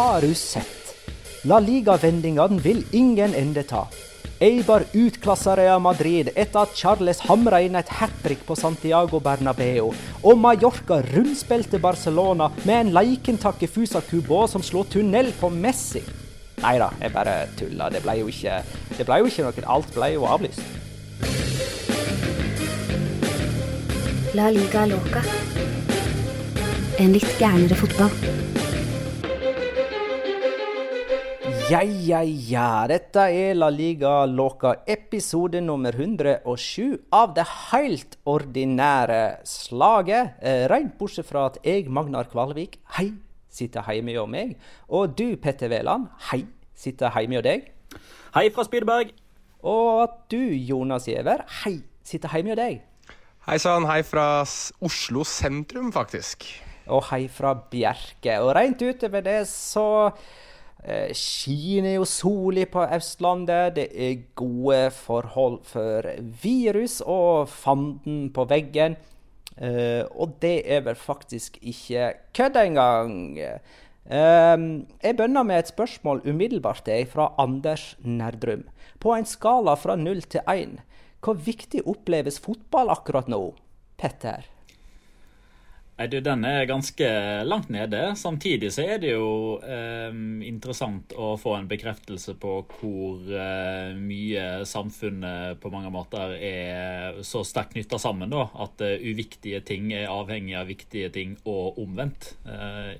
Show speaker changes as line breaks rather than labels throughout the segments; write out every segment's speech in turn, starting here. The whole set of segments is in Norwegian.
Har du sett? La Liga-vendingene vil ingen ende ta. Eibar utklasser Real Madrid etter at Charles hamra inn et hat trick på Santiago Bernabeu. Og Mallorca rundspilte Barcelona med en leikentakke Fusa Kubo som slo tunnel på Messi. Nei da, jeg bare tulla. Det ble jo ikke, det ble jo ikke noe. Alt ble jo avlyst.
La liga loca. En litt gærnere fotball.
Ja, ja, ja. Dette er La Liga Loca, episode nummer 107 av det helt ordinære slaget. Eh, Rent bortsett fra at jeg, Magnar Kvalvik, hei, sitter hjemme hos meg. Og du, Petter Veland, hei, sitter hjemme hos deg.
Hei fra Spydeberg.
Og at du, Jonas Giæver, hei, sitter hjemme hos deg.
Hei sann, hei fra Oslo sentrum, faktisk.
Og hei fra Bjerke. Og rent utover det så eh, skinner jo sola på Østlandet. Det er gode forhold for virus og fanden på veggen. Eh, og det er vel faktisk ikke kødd engang. Um, jeg begynner med et spørsmål umiddelbart jeg, fra Anders Nerdrum. På en skala fra null til én, hvor viktig oppleves fotball akkurat nå? Petter?
Nei, du, Den er ganske langt nede. Samtidig så er det jo eh, interessant å få en bekreftelse på hvor eh, mye samfunnet på mange måter er så sterkt knytta sammen. da, At eh, uviktige ting er avhengig av viktige ting, og omvendt. Eh,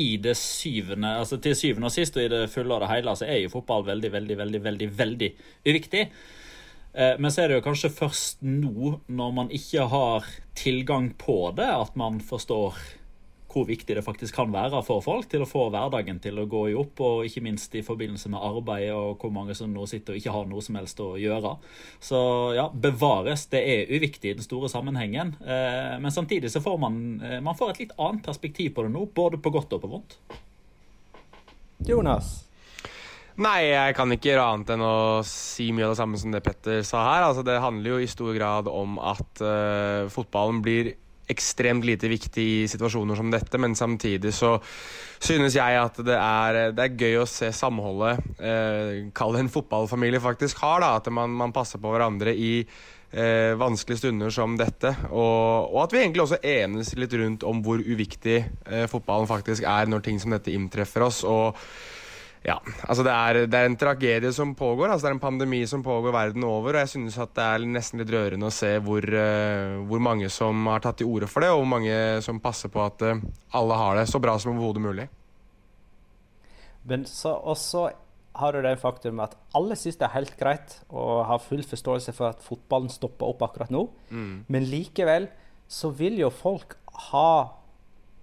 i det syvende, altså Til syvende og sist og i det fulle og det hele så er jo fotball veldig, veldig, veldig, veldig, veldig uviktig. Eh, Men så er det jo kanskje først nå, når man ikke har tilgang på det, at man forstår hvor viktig det faktisk kan være for folk til å få hverdagen til å gå i opp, og ikke minst i forbindelse med arbeid og hvor mange som nå sitter og ikke har noe som helst å gjøre. Så ja, bevares. Det er uviktig i den store sammenhengen. Eh, Men samtidig så får man, eh, man får et litt annet perspektiv på det nå, både på godt og på vondt.
Jonas?
Nei, jeg kan ikke gjøre annet enn å si mye av det samme som det Petter sa her. Altså, det handler jo i stor grad om at uh, fotballen blir ekstremt lite viktig i situasjoner som dette, men samtidig så synes jeg at det er, det er gøy å se samholdet eh, Kall det en fotballfamilie faktisk har, da. At man, man passer på hverandre i eh, vanskelige stunder som dette. Og, og at vi egentlig også enes litt rundt om hvor uviktig eh, fotballen faktisk er når ting som dette inntreffer oss. og Ja, altså det er, det er, en tragedie som pågår. altså Det er en pandemi som pågår verden over. Og jeg synes at det er nesten litt rørende å se hvor, uh, hvor mange som har tatt til orde for det, og hvor mange som passer på at uh, alle har det så bra som overhodet mulig.
Men så også har du det faktum at alle syns det er helt greit og har full forståelse for at fotballen stopper opp akkurat nå. Mm. Men likevel så vil jo folk ha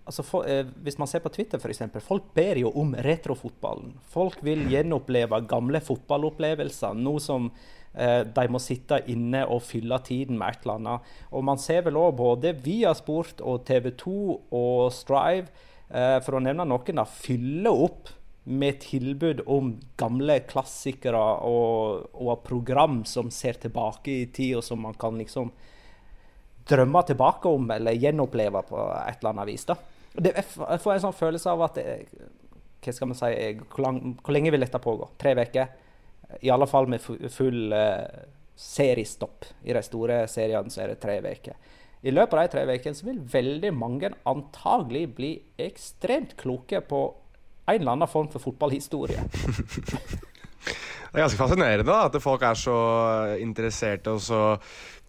altså for, eh, Hvis man ser på Twitter, f.eks. Folk ber jo om retrofotballen. Folk vil gjenoppleve gamle fotballopplevelser. Nå som eh, de må sitte inne og fylle tiden med et eller annet. Og man ser vel òg både via Sport og TV 2 og Strive, eh, for å nevne noen, da, fylle opp med tilbud om gamle klassikere og, og program som ser tilbake i tid, og som man kan liksom drømme tilbake om eller gjenoppleve på et eller annet vis. da. Det, jeg får en sånn følelse av at jeg, hva skal man si, hvor, lang, hvor, lenge vil dette pågå? Tre uker? I alle fall med full uh, seriestopp. I de store seriene så er det tre uker. I løpet av de tre ukene vil veldig mange antagelig bli ekstremt kloke på en eller annen form for fotballhistorie.
Det er ganske fascinerende da, at folk er så interesserte og så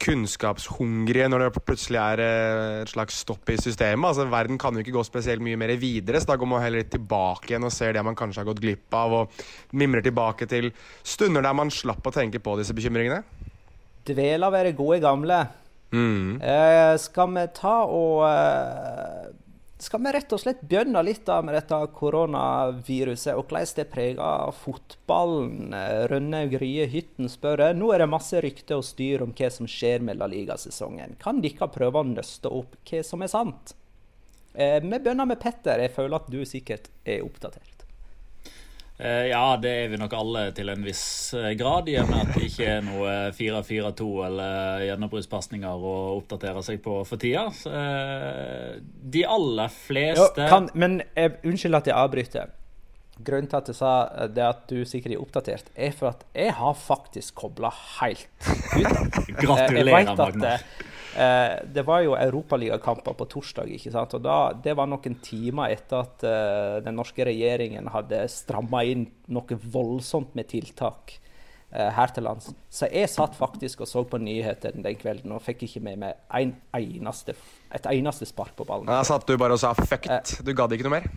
kunnskapshungrige når det plutselig er eh, et slags stopp i systemet. Altså, Verden kan jo ikke gå spesielt mye mer videre, så da går man heller litt tilbake igjen og ser det man kanskje har gått glipp av, og mimrer tilbake til stunder der man slapp å tenke på disse bekymringene.
Dvele ved det gode gamle. Mm. Eh, skal vi ta og eh, skal vi rett og slett begynne litt da med dette koronaviruset, og hvordan det preger fotballen? Rønne Grie Hytten spør nå er det masse rykter og styr om hva som skjer med La Liga-sesongen. Kan dere prøve å nøste opp hva som er sant? Eh, vi begynner med Petter. Jeg føler at du sikkert er oppdatert.
Eh, ja, det er vi nok alle til en viss eh, grad, i og med at det ikke er noe 4-4-2 eller gjennombruddspasninger å oppdatere seg på for tida. Eh, de aller fleste
jo, kan, Men jeg, unnskyld at jeg avbryter. Grunnen til at jeg sa det at du sikkert er oppdatert, er for at jeg har faktisk kobla helt ut.
Gratulerer, Magna.
Eh, det var jo europaligakamper på torsdag. ikke sant? Og da, Det var noen timer etter at eh, den norske regjeringen hadde stramma inn noe voldsomt med tiltak eh, her til lands. Så jeg satt faktisk og så på nyhetene den kvelden og fikk ikke med meg en eneste, et eneste spark på ballen.
Da satt du bare og sa 'fuck it'. Du gadd ikke noe mer?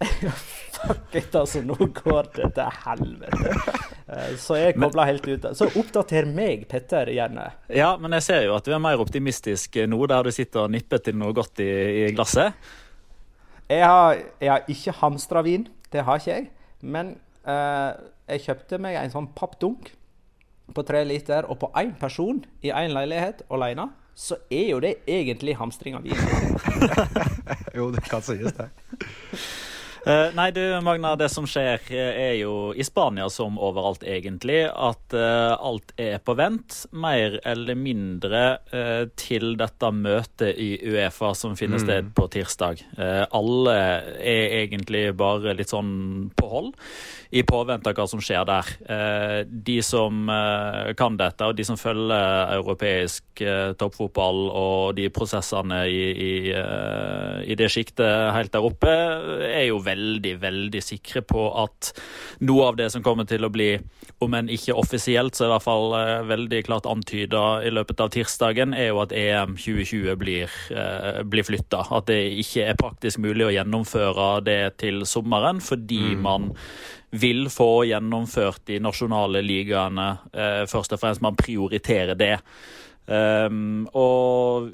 Fuck it, altså. Nå går det til helvete. Eh, så jeg kobla helt ut. Så oppdater meg, Petter, gjerne.
Ja, men jeg ser jo at du er mer optimistisk nå, der du sitter og nipper til noe godt i, i glasset.
Jeg har, jeg har ikke hamstra vin. Det har ikke jeg. Men uh, jeg kjøpte meg en sånn pappdunk på tre liter, og på én person i én leilighet alene, så er jo det egentlig hamstring av vin.
jo, det kan sies, det.
Uh, nei, du Magna, det som skjer eh, er jo i Spania som overalt, egentlig, at uh, alt er på vent. Mer eller mindre uh, til dette møtet i Uefa som finner mm. sted på tirsdag. alle er egentlig bare litt sånn på hold i påvente av hva som skjer der. de som kan dette, og de som følger europeisk toppfotball og de prosessene i, i, i det sjiktet helt der oppe, er jo veldig veldig, veldig sikre på at noe av det som kommer til å bli, om enn ikke offisielt, så i hvert fall uh, veldig klart antyda i løpet av tirsdagen, er jo at EM 2020 blir, eh, blir flytta. At det ikke er praktisk mulig å gjennomføre det til sommeren, fordi mm. man vil få gjennomført de nasjonale ligaene. Eh, først og fremst man prioriterer det. Um, og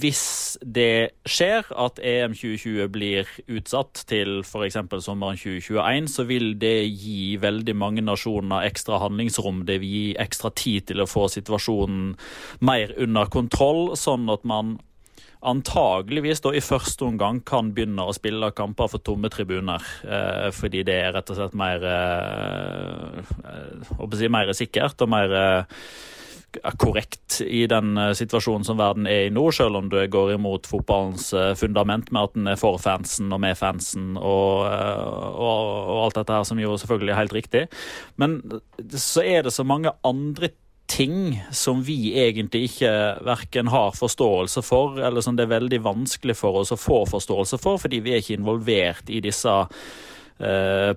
hvis det skjer at EM 2020 blir utsatt til f.eks. sommeren 2021, så vil det gi veldig mange nasjoner ekstra handlingsrom. Det vil gi ekstra tid til å få situasjonen mer under kontroll, sånn at man antageligvis da i første omgang kan begynne å spille kamper for tomme tribuner. Eh, fordi det er rett og slett mer, eh, eh si, mer sikkert og mer eh, korrekt i den eh, situasjonen som verden er i nå, selv om du går imot fotballens eh, fundament med at den er for fansen og med fansen og, eh, og, og, alt dette her, som jo selvfølgelig er helt riktig. Men så er det så mange andre ting som vi egentlig ikke verken har forståelse for, eller som det er veldig vanskelig for oss å få forståelse for, fordi vi er ikke involvert i disse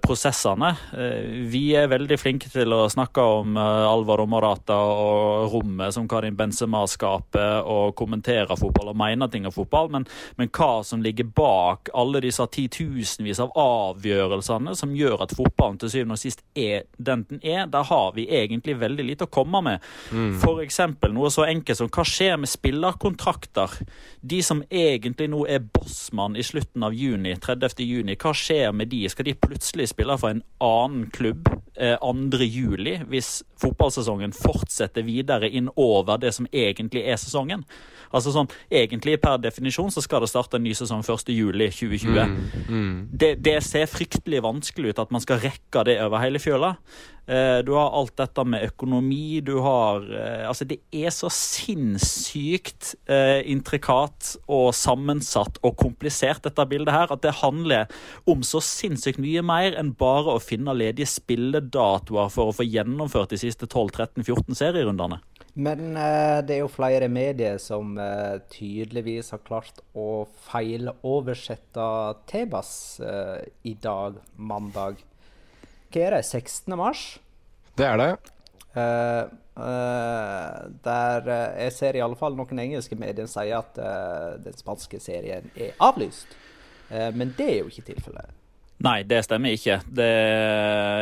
prosessene. Eh, vi er veldig flinke til å snakke om Alvar Alvaro Morata og rommet som Karin Benzema skaper, og kommentere fotball og mene ting om fotball, men, men, hva som ligger bak alle disse titusenvis av avgjørelsene som gjør at fotballen til syvende og sist er den den er, der har vi egentlig veldig lite å komme med. Mm. F.eks. noe så enkelt som hva skjer med spillerkontrakter? De som egentlig nå er bossmann i slutten av juni, 30. juni, hva skjer med de? Skal de plutselig spiller for en annen klubb eh, 2.7 hvis fotballsesongen fortsetter videre inn over det som egentlig er sesongen. Altså sånn, Egentlig per definisjon så skal det starte en ny sesong 1.7.2020. Mm, mm. Det, det ser fryktelig vanskelig ut at man skal rekke det over hele fjøla. Eh, du har alt dette med økonomi, du har eh, Altså, det er så sinnssykt eh, intrikat og sammensatt og komplisert, dette bildet her, at det handler om så sinnssykt mye mer enn bare å finne ledige spilledatoer for å få gjennomført de siste 12-13-14 serierundene.
Men det er jo flere medier som tydeligvis har klart å feiloversette Tebas i dag, mandag hva er 16. mars?
Det er det.
Uh, uh, der uh, jeg ser i alle fall noen engelske medier sier at den spanske serien er avlyst. men det er jo ikke tilfellet.
Nei, det stemmer ikke. Det,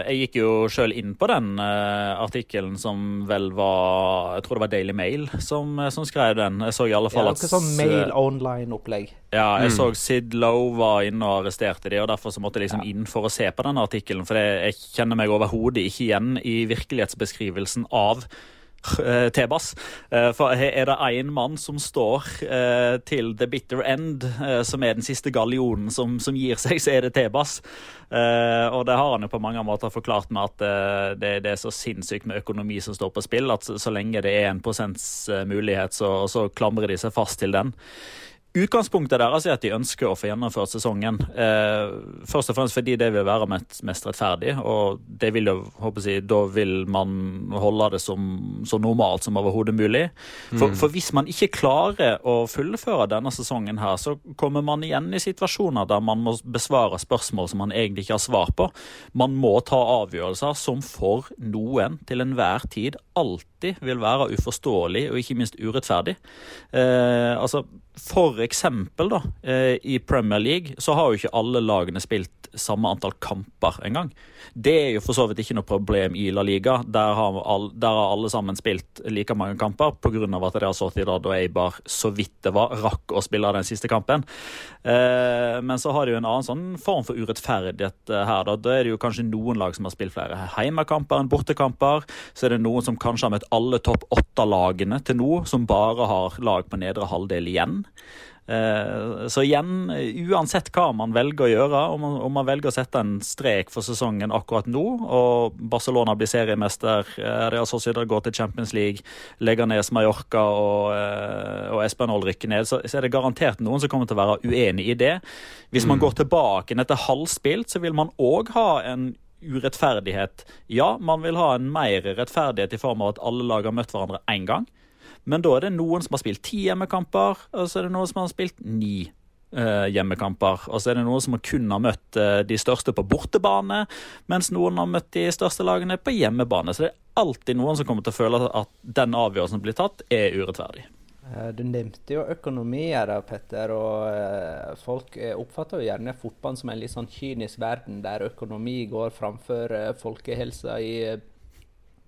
jeg gikk jo sjøl inn på den uh, artikkelen som vel var Jeg tror det var Daily Mail som, eh, som skrev den. Jeg så i alle fall
ja, at sånn Mail online-opplegg.
Ja, jeg mm. så Sid Lowe var inne og arresterte de, og derfor så måtte jeg liksom ja. inn for å se på den artikkelen. For jeg, jeg kjenner meg overhodet ikke igjen i virkelighetsbeskrivelsen av Tebas. Eh, for er det én mann som står eh, til the bitter end, som er den siste gallionen som, som gir seg, så er det Tebas. Og det har han jo på mange måter forklart med at det, det er så sinnssykt med økonomi som står på spill, at så lenge det er en prosents mulighet, så, så klamrer de seg fast til den. Utgangspunktet deres er at de ønsker å få gjennomført sesongen. Eh, først og fremst fordi det vil være mest rettferdig, og det vil jo, håper jeg, da vil man holde det som, så normalt som overhodet mulig. For, mm. for, hvis man ikke klarer å fullføre denne sesongen her, så kommer man igjen i situasjoner der man må besvare spørsmål som man egentlig ikke har svar på. Man må ta avgjørelser som for noen til enhver tid alltid vil være uforståelig og ikke minst urettferdig. Eh, altså for eksempel da, eh, i Premier League så har jo ikke alle lagene spilt samme antall kamper engang. Det er jo for så vidt ikke noe problem i La Liga. Der har, all, der har alle sammen spilt like mange kamper pga. at det har Sociedad og Eibar så vidt det var, rakk å spille den siste kampen. Eh, men så har de jo en annen sånn form for urettferdighet eh, her. Da. da er det jo kanskje noen lag som har spilt flere heimekamper enn bortekamper. Så er det noen som kanskje har møtt alle topp åtte-lagene til nå, som bare har lag på nedre halvdel igjen. Eh, så igjen, uansett hva man velger å gjøre, om man, om man, velger å sette en strek for sesongen akkurat nå, og Barcelona blir seriemester, eh, Real Sociedad går til Champions League, legger ned Mallorca og, eh, og Espanol rykker ned, så, så, er det garantert noen som kommer til å være uenig i det. Hvis man mm. går tilbake etter halvspilt, så vil man òg ha en urettferdighet. Ja, man vil ha en mer rettferdighet i form av at alle lag har møtt hverandre én gang. Men da er det noen som har spilt ti hjemmekamper, og så er det noen som har spilt ni uh, hjemmekamper. Og så er det noen som kun har møtt uh, de største på bortebane, mens noen har møtt de største lagene på hjemmebane. Så det er alltid noen som kommer til å føle at den avgjørelsen som blir tatt, er urettferdig.
Eh, du nevnte jo økonomi her, Petter. og Folk oppfatter jo gjerne fotballen som en litt sånn kynisk verden, der økonomi går framfor folkehelsa i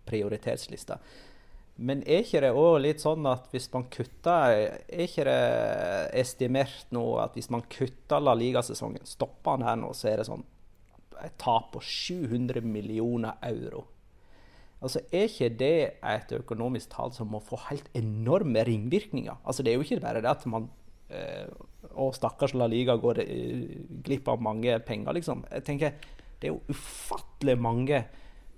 prioritetslista. Men er ikke det òg litt sånn at hvis man kutter Er ikke det estimert nå at hvis man kutter La Liga-sesongen, stopper den her nå, så er det sånn et tap på 700 millioner euro. Altså, Er ikke det et økonomisk tall som må få helt enorme ringvirkninger? Altså, Det er jo ikke bare det at man eh, Å, stakkars La Liga går eh, glipp av mange penger, liksom. Jeg tenker, Det er jo ufattelig mange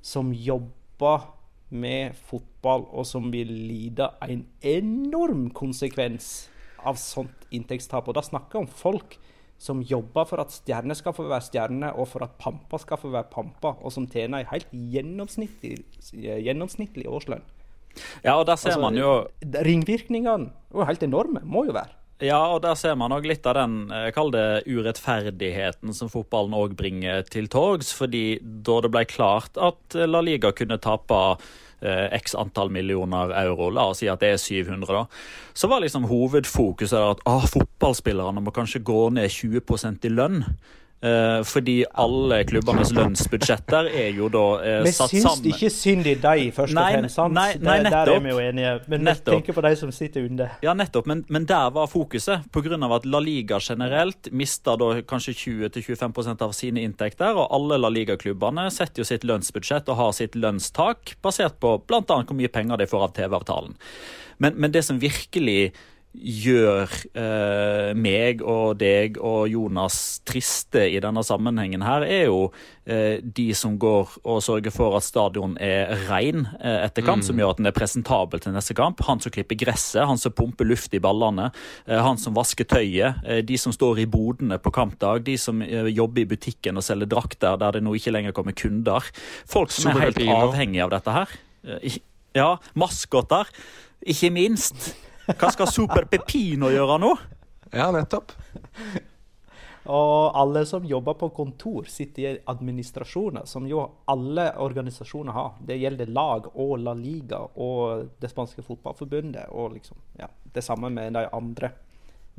som jobber med fotball, og som vil lide en enorm konsekvens av sånt inntektstap. Og da snakker jeg om folk som jobber for at stjerner skal få være stjerner, og for at pampa skal få være pampa, og som tjener en helt gjennomsnittlig, gjennomsnittlig årslønn.
Ja, og der ser altså, man jo
Ringvirkningene er helt enorme, må jo være.
Ja, og der ser man òg litt av den jeg kaller det urettferdigheten som fotballen òg bringer til torgs. Fordi da det ble klart at La Liga kunne tape eh, x antall millioner euro, la oss si at det er 700, da, så var liksom hovedfokuset at ah, fotballspillerne må kanskje gå ned 20% i lønn. Eh, fordi alle klubbenes lønnsbudsjetter er jo da eh,
Vi
satt
syns
sammen.
ikke synd i deg, først og fremst. sant?
nei, nei,
Der- Der er vi jo enige. Men vi tenker på de som sitter under.
Ja, nettopp, men, men der var fokuset. Pga. at La Liga generelt mister da kanskje 20-25 av sine inntekter, og alle La Liga-klubbene setter jo sitt lønnsbudsjett og har sitt lønnstak basert på bl.a. hvor mye penger de får av TV-avtalen. Men, men det som virkelig gjør eh, meg og deg og Jonas triste i denne sammenhengen her, er jo eh, de som går og sørger for at stadion er ren eh, etter kamp, som gjør at den er presentabel til neste kamp. Han som klipper gresset, han som pumper luft i ballene, eh, han som vasker tøyet, eh, de som står i bodene på kampdag, de som eh, jobber i butikken og selger drakter der det nå ikke lenger kommer kunder. Folk som er helt
avhengige
avhengig av dette her. Ja, maskoter, ikke minst. Hva skal Super Pepino gjøre nå?
Ja, nettopp.
Og alle som jobber på kontor, sitter i administrasjoner, som jo alle organisasjoner har. Det gjelder lag og La Liga og det spanske fotballforbundet. Og liksom, ja, det samme med de andre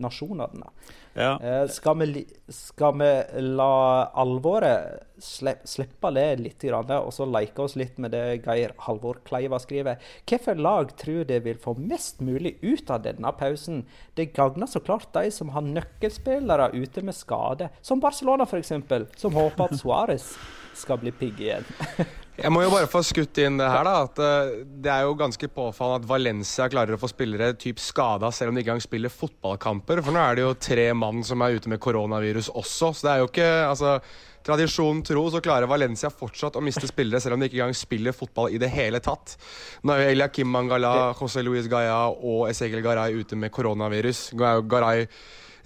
nasjonene.
Ja.
Eh, skal, vi, skal vi la alvoret slipp, slippe det litt, og så leke oss litt med det Geir Halvor Kleiva skriver? Hvilket lag tror det vil få mest mulig ut av denne pausen? Det gagner så klart de som har nøkkelspillere ute med skade, som Barcelona f.eks., som håper at Suárez skal bli pigg igjen.
Jeg må jo bare få skutt inn det her, da. At eh, det er jo ganske påfallende at Valencia klarer å få spillere typ skada selv om de ikke engang spiller fotballkamper. For nå er det jo tre mann som er ute med koronavirus også. Så det er jo ikke altså, Tradisjonen tro så klarer Valencia fortsatt å miste spillere selv om de ikke engang spiller fotball i det hele tatt. Nå er jo Eliakim Mangala, José Luis Gaia og Ezekiel Garay ute med koronavirus. Garay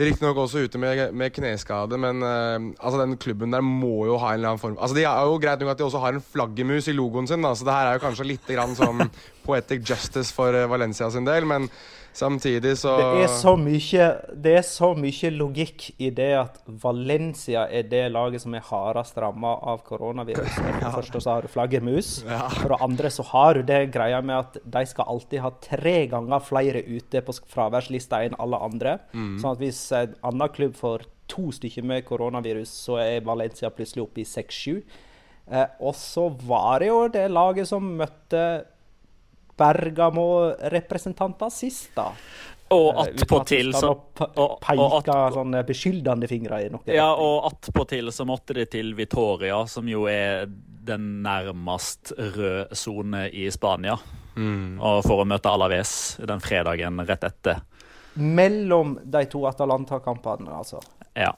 Riktignok også ute med, med kneskade, men uh, altså den klubben der må jo ha en eller annen form Altså De er jo greit nok at de også har en flaggermus i logoen sin, da, så det her er jo kanskje litt grann som poetic justice for eh, Valencia sin del, men samtidig så
Det er så mye, det er så mye logikk i det at Valencia er det laget som er hardest ramma av koronavirus. For det første så har du flaggermus. For det andre så har du det greia med at de skal alltid ha tre ganger flere ute på fraværslista enn alle andre. Sånn at hvis en annen klubb får to stykker med koronavirus, så er Valencia plutselig oppe i seks-sju. Eh, og så var det jo det laget som møtte Bergamo-representanter sist, da.
Og
Eh, at
attpåtil så
nå pe-
og- og
Peke sånne beskyldende fingre i noe.
Ja, og attpåtil så måtte de til Vitoria, som jo er den nærmest rød sone i Spania. Og for å møte Alaves den fredagen rett etter.
Mellom de to Atalanta-kampene, altså.
Ja.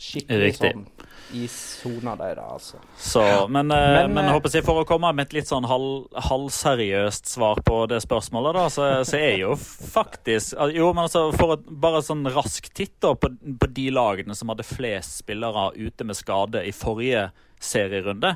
Skikkelig
Riktig.
sånn i sona deres, altså.
Så, men, eh,
Men,
men,
eh,
håper jeg for å komme med et litt sånn halv, halvseriøst svar på det spørsmålet, da, så, så er jo faktisk Jo, men altså, for et, bare sånn rask titt da, på, på de lagene som hadde flest spillere ute med skade i forrige serierunde,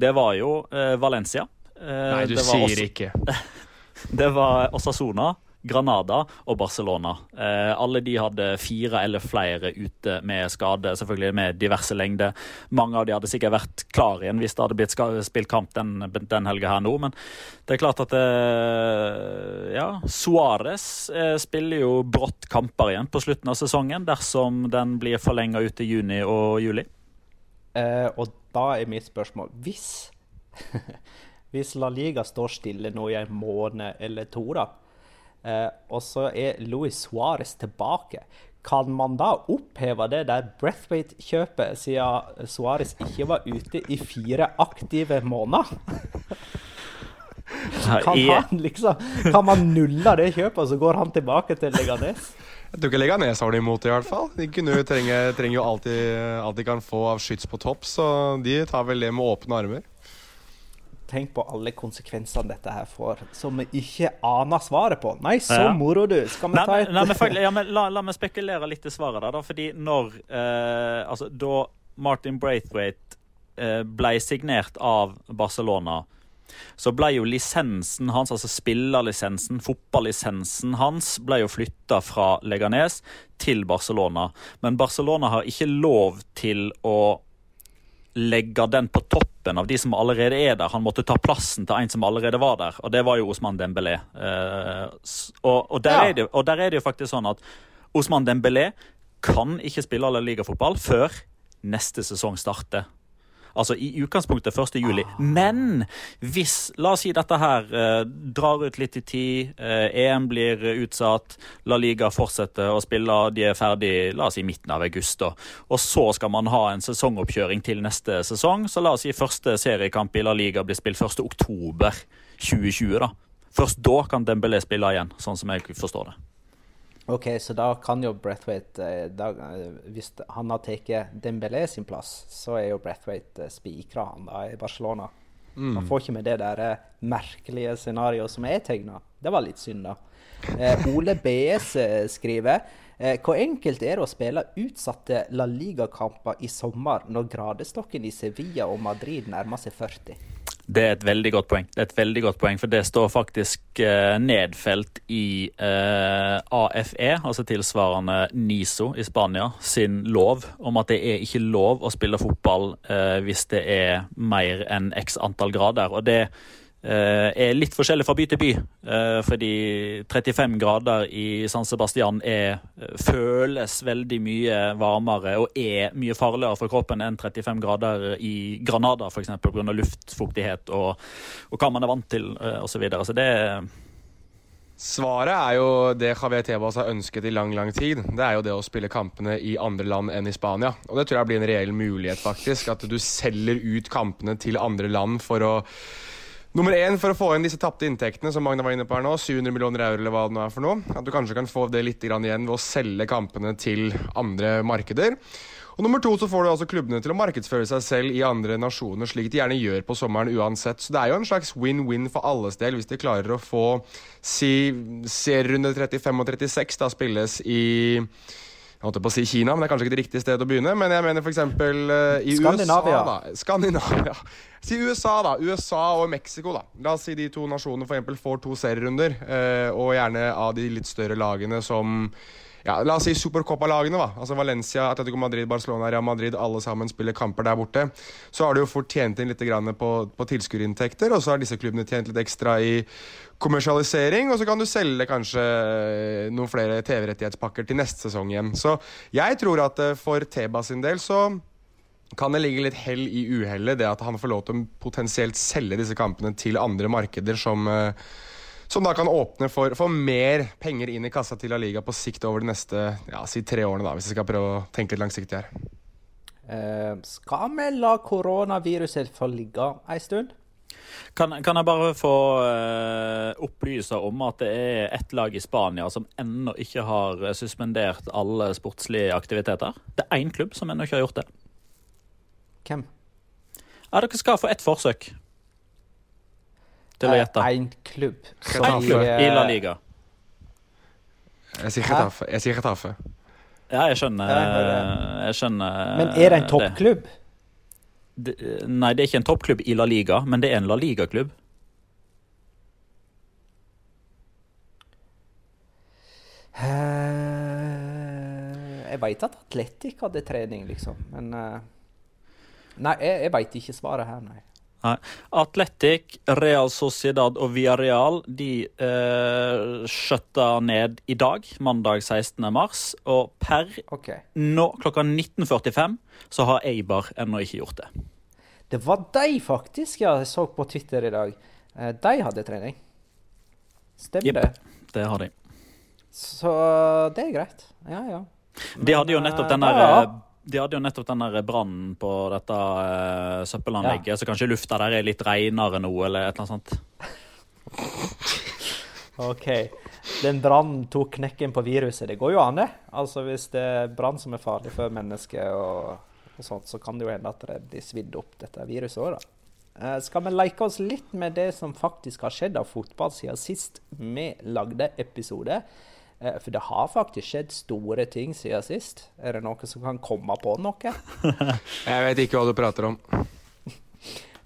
det var jo eh, Valencia. Eh,
Nei, du sier
også-
ikke.
Det var Osasona, Granada og Barcelona. Eh, alle de hadde fire eller flere ute med skade, selvfølgelig med diverse lengder. Mange av de hadde sikkert vært klar igjen hvis det hadde blitt spilt kamp den, den helga her nå, men det er klart at eh, Ja, Suárez eh, spiller jo brått kamper igjen på slutten av sesongen dersom den blir forlenga ut i juni og juli.
Eh, og da er mitt spørsmål Hvis Hvis La Liga står stille nå i en måned eller to, da, eh, og så er Luis Suárez tilbake, kan man da oppheve det der Breathwaite-kjøpet, siden Suárez ikke var ute i fire aktive måneder? Kan, han liksom, kan man nulle det kjøpet, så går han tilbake til Leganes?
Jeg tror ikke Leganes har det imot, i hvert fall. De kunne trenger, trenger jo alltid alt de kan få av skyts på topp, så de tar vel det med åpne armer.
Tenk på alle konsekvensene dette her får, som vi ikke aner svaret på. Nei, så
Ja.
moro, du. Skal vi
Nei,
ta et
nei, men, ja, men la, la meg spekulere litt i svaret der, da. Fordi når eh, Altså, da Martin Braithwaite eh, ble signert av Barcelona, så ble jo lisensen hans, altså spillerlisensen, fotballisensen hans, ble jo flytta fra Leganes til Barcelona. Men Barcelona har ikke lov til å legge den på toppen av de som allerede er der. Han måtte ta plassen til en som allerede var der, og det var jo Osman Dembélé. Eh, og, og, der ja. det, og, der er det, jo faktisk sånn at Osman Dembélé kan ikke spille alle Liga-fotball før neste sesong starter. Altså i utgangspunktet 1. juli. Ah. Men hvis, la oss si dette her eh, drar ut litt i tid, eh, EM blir utsatt, La Liga fortsetter å spille, de er ferdig la oss si midten av august, da. Og så skal man ha en sesongoppkjøring til neste sesong. Så la oss si første seriekamp i La Liga blir spilt 1. oktober 2020, da. Først da kan Dembélé spille igjen, sånn som jeg forstår det.
OK, så da kan jo Breathwaite eh, da, eh, Hvis han har tatt Dembélé sin plass, så er jo Breathwaite eh, spikra han da i Barcelona. Mm. Man får ikke med det der merkelige scenarioet som er tegna. Det var litt synd, da. Eh, Ole BS skriver eh, Hvor enkelt er det å spille utsatte La Liga-kamper i sommer når gradestokken i Sevilla og Madrid nærmer seg 40?
Det er et veldig godt poeng. Det er et veldig godt poeng, For det står faktisk eh, nedfelt i eh, AFE, altså tilsvarende NISO i Spania, sin lov om at det er ikke lov å spille fotball eh, hvis det er mer enn x antall grader. Og det er litt forskjellig fra by til by. Eh, fordi 35 grader i San Sebastian er, eh, føles veldig mye varmere og er mye farligere for kroppen enn 35 grader i Granada, f.eks. pga. luftfuktighet og, og, hva man er vant til osv. Så, videre. så det
Svaret er jo det Javier Tebas har ønsket i lang lang tid. Det er jo det å spille kampene i andre land enn i Spania. Og det tror jeg blir en reell mulighet, faktisk. At du selger ut kampene til andre land for å Nummer én for å få inn disse tapte inntektene som Magna var inne på her nå, 700 millioner euro eller hva det nå er for noe. At du kanskje kan få det litt igjen ved å selge kampene til andre markeder. Og nummer to så får du altså klubbene til å markedsføre seg selv i andre nasjoner, slik de gjerne gjør på sommeren uansett. Så det er jo en slags win-win for alles del hvis de klarer å få si serierunde 35 og 36 da spilles i jeg holdt på å si Kina, men det er kanskje ikke det riktige stedet å begynne. Men jeg mener f.eks. Uh, eh, i
Skandinavia.
USA. da. Skandinavia. Si USA, da. USA og Mexico, da. La oss si de to nasjonene for eksempel får to serierunder, uh, og gjerne av de litt større lagene som ja, La oss si Supercopa-lagene. da Altså Valencia, Atletico Madrid, Barcelona, Real Madrid. Alle sammen spiller kamper der borte. Så har du jo fort tjent inn litt på, på tilskuerinntekter, og så har disse klubbene tjent litt ekstra i kommersialisering. Og så kan du selge kanskje eh, noen flere TV-rettighetspakker til neste sesong igjen. Så jeg tror at eh, for Teba sin del så kan det ligge litt hell i uhellet, det at han får lov til å potensielt selge disse kampene til andre markeder som uh, som da kan åpne for, for, mer penger inn i kassa til La Liga på sikt over de neste ja, si tre årene, da, hvis vi skal prøve å tenke litt langsiktig her.
Uh, skal vi la koronaviruset få ligge ei stund?
Kan, kan, jeg bare få uh, opplyse om at det er ett lag i Spania som ennå ikke har suspendert alle sportslige aktiviteter? Det er én klubb som ennå ikke har gjort det.
Hvem?
Ja, Dere skal få ett forsøk til å gjette.
Én klubb.
Én klubb i La Liga.
Jeg sier Retafe. Jeg sier Retafe.
Ja, jeg skjønner, jeg skjønner
Men er det en toppklubb?
Nei, det er ikke en toppklubb i La Liga, men det er en La Liga-klubb.
Jeg veit at Atletic hadde trening, liksom, men Nei, jeg, jeg veit ikke svaret her, nei.
Nei. Atletic, Real Sociedad og Villarreal de eh, skjøtta ned i dag, mandag 16. mars. Og per okay. nå klokka 19.45 så har Eibar ennå ikke gjort det.
Det var de faktisk ja, jeg så på Twitter i dag. Eh, de hadde trening. Stemmer
yep, det? Det har de.
Så det er greit. Ja, ja.
Men, de hadde jo nettopp den der ja. Eh, de hadde jo nettopp den brannen på dette uh, søppelanlegget, ja. så kanskje lufta der er litt renere nå, eller et eller annet sånt.
OK. Den brannen tok knekken på viruset. Det går jo an, det. Altså Hvis det er brann som er farlig for mennesker, og, og, sånt, så kan det jo hende at det blir svidd opp, dette viruset òg, da. Uh, skal vi leke oss litt med det som faktisk har skjedd av fotball siden sist vi lagde episode? Eh, for det har faktisk skjedd store ting siden sist. Er det noen som kan komme på noe?
jeg vet ikke hva du prater om.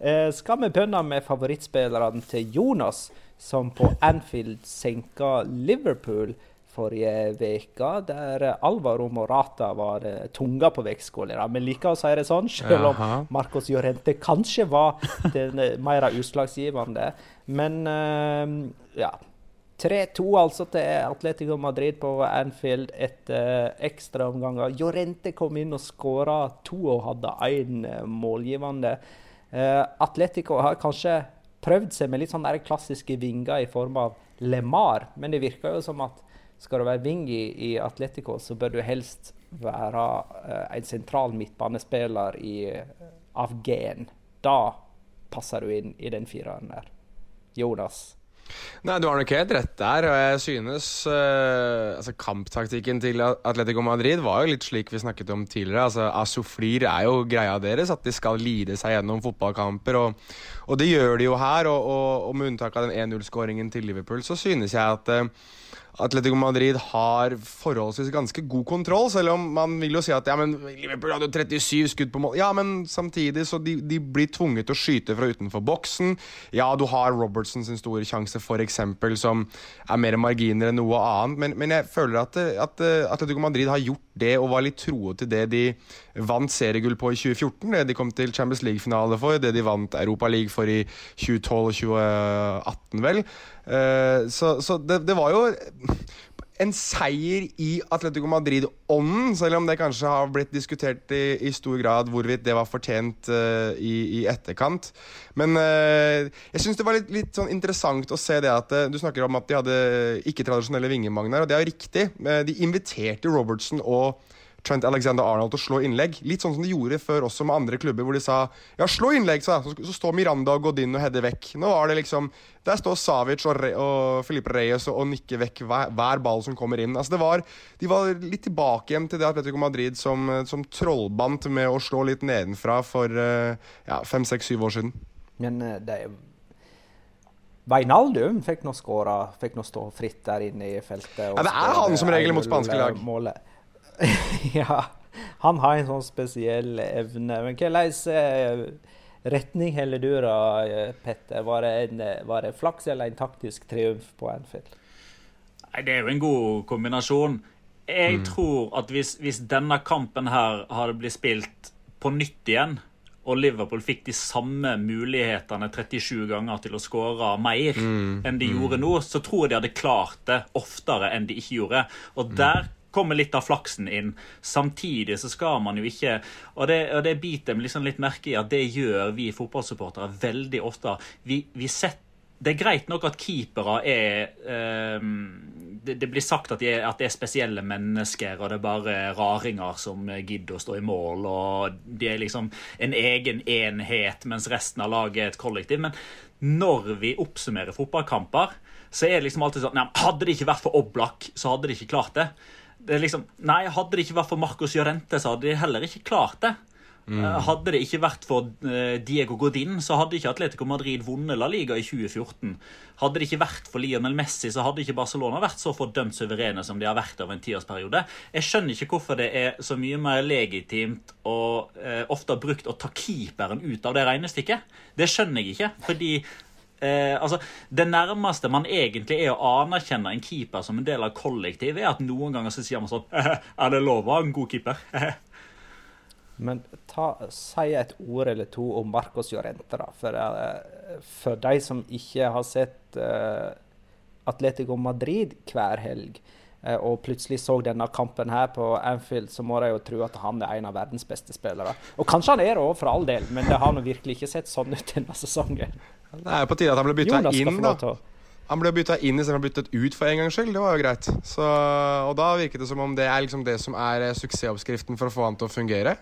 Eh, skal vi begynne med favorittspillerne til Jonas, som på Anfield senka Liverpool forrige uke, der Alvaro Morata var uh, tunga på vektskåla. Vi liker å si det sånn, selv om Marcos Llorente kanskje var den mer utslagsgivende. Men ja. 3-2 altså til Atletico Madrid på Anfield etter ekstraomganger. Jorente kom inn og skåra to og hadde én målgivende. Uh, Atletico har kanskje prøvd seg med litt sånn klassiske vinger i form av LeMar, men det virker jo som at skal du være wing i, i Atletico, så bør du helst være uh, en sentral midtbanespiller i, av gen. Da passer du inn i den fireren der. Jonas?
Nei, Du har nok helt rett der. og jeg synes uh, altså Kamptaktikken til Atletico Madrid var jo litt slik vi snakket om tidligere. altså Asoflir er jo greia deres, at de skal lide seg gjennom fotballkamper. Og, og det gjør de jo her. Og, og, og med unntak av den 1-0-skåringen til Liverpool, så synes jeg at uh, Atletico Madrid har forholdsvis ganske god kontroll, selv om man vil jo si at ja, men Liverpool hadde jo 37 skudd på mål. Ja, men samtidig så de, de blir tvunget til å skyte fra utenfor boksen. Ja, du har Robertson sin store sjanse, f.eks., som er mer marginer enn noe annet. Men, men jeg føler at, at Atletico Madrid har gjort det og var litt troet til det de vant seriegull på i 2014, det de kom til Champions League-finale for, det de vant Europa League for i 2012 og 2018, vel. Uh, så, så det, det, var jo en seier i Atletico Madrid-ånden, selv om det kanskje har blitt diskutert i, i stor grad hvorvidt det var fortjent uh, i, i, etterkant. Men uh, jeg syns det var litt, litt, sånn interessant å se det at du snakker om at de hadde ikke-tradisjonelle vingemagner, og det er jo riktig. de inviterte Robertson og Trent Alexander Arnold til å slå innlegg. Litt sånn som de gjorde før også med andre klubber, hvor de sa ja, slå innlegg, så, så står Miranda og Godin og header vekk. Nå var det liksom Der står Savic og, Re og Filipe Reyes og, og nikker vekk hver, hver, ball som kommer inn. Altså det var, De var litt tilbake igjen til det Atletico Madrid som, som trollbandt med å slå litt nedenfra for ja, fem, seks, syv år siden.
Men det er Veinaldum fikk nå skåra, fikk nå stå fritt der inne i feltet.
ja, det er han som regel mot spanske lag.
Målet. ja, han har en sånn spesiell evne. Men hvilken retning heller du da, Petter? Var det, en, var det flaks eller en taktisk triumf på Anfield?
Nei, Det er jo en god kombinasjon. Jeg mm. tror at hvis, hvis, denne kampen her hadde blitt spilt på nytt igjen, og Liverpool fikk de samme mulighetene 37 ganger til å skåre mer mm. enn de mm. gjorde nå, så tror jeg de hadde klart det oftere enn de ikke gjorde. Og der kommer litt av flaksen inn. Samtidig så skal man jo ikke Og det, og det biter meg liksom litt merke i at det gjør vi fotballsupportere veldig ofte. Vi, vi setter det er greit nok at keepere er eh, det, det, blir sagt at, de er, at det er spesielle mennesker, og det er bare raringer som gidder å stå i mål, og de er liksom en egen enhet, mens resten av laget er et kollektiv. Men når vi oppsummerer fotballkamper, så er det liksom alltid sånn nei, Hadde det ikke vært for Oblak, så hadde de ikke klart det det liksom, nei, Hadde det ikke vært for Marcos Llorente, så hadde de heller ikke klart det. Mm. Eh, hadde det ikke vært for uh, Diego Godin, så hadde ikke Atletico Madrid vunnet La Liga i 2014. Hadde det ikke vært for Lionel Messi, så hadde ikke Barcelona vært så fordømt suverene som de har vært over en tiårsperiode. Jeg skjønner ikke hvorfor det er så mye mer legitimt og eh, ofte brukt å ta keeperen ut av det regnestykket. Det skjønner jeg ikke. fordi Eh, altså, Det nærmeste man egentlig er å anerkjenne en keeper som en del av kollektivet, er at noen ganger så sier man sånn Er det lov å ha en god keeper?
Men ta, si et ord eller to om Marcos Llorente, da. For, uh, for de som ikke har sett uh, Atletico Madrid hver helg, uh, og plutselig så denne kampen her på Anfield, så må de jo tro at han er en av verdens beste spillere. Og kanskje han er det òg, for all del, men det har nå virkelig ikke sett sånn ut denne sesongen.
Det er jo på tide at han ble bytta inn, da. Han ble bytta inn istedenfor byttet ut for en gangs skyld. Det var jo greit. Så, og da virket det som om det er liksom det som er eh, suksessoppskriften for å få han til å fungere.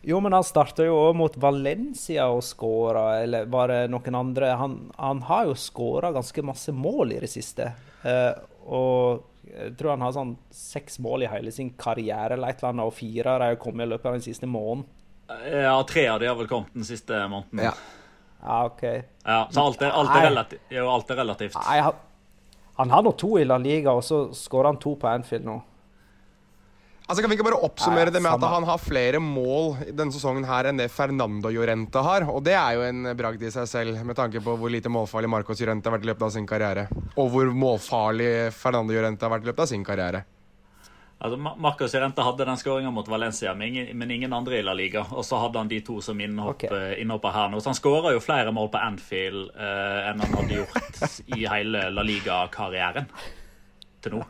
Jo, men han starta jo òg mot Valencia og skåra, eller var det noen andre? Han, han har jo skåra ganske masse mål i det siste. Eh, og jeg tror han har sånn seks mål i hele sin karriere, eller et eller annet, og fire har kommet i løpet av den siste måneden.
Ja, tre av de har vel kommet den siste måneden.
Ja. Ja, OK.
Ja, så alt er, alt er, relativt, jo, alt er relativt.
Nei, han, han har nå to i La Liga, og så skårer han to på Anfield nå.
Altså Kan vi ikke bare oppsummere det med at han har flere mål denne sesongen her enn det Fernando Llorente har? Og det er jo en bragd i seg selv, med tanke på hvor lite målfarlig Marcos Llorente har vært i løpet av sin karriere. Og hvor målfarlig Fernando Llorente har vært i løpet av sin karriere.
Altså, Marcos Rente hadde den skåringa mot Valencia, men ingen, men ingen, andre i La Liga. Og så hadde han de to som innhopp, okay. Eh, innhopper her nå. Så han skåra jo flere mål på Anfield eh, enn han hadde gjort i hele La Liga-karrieren til nå.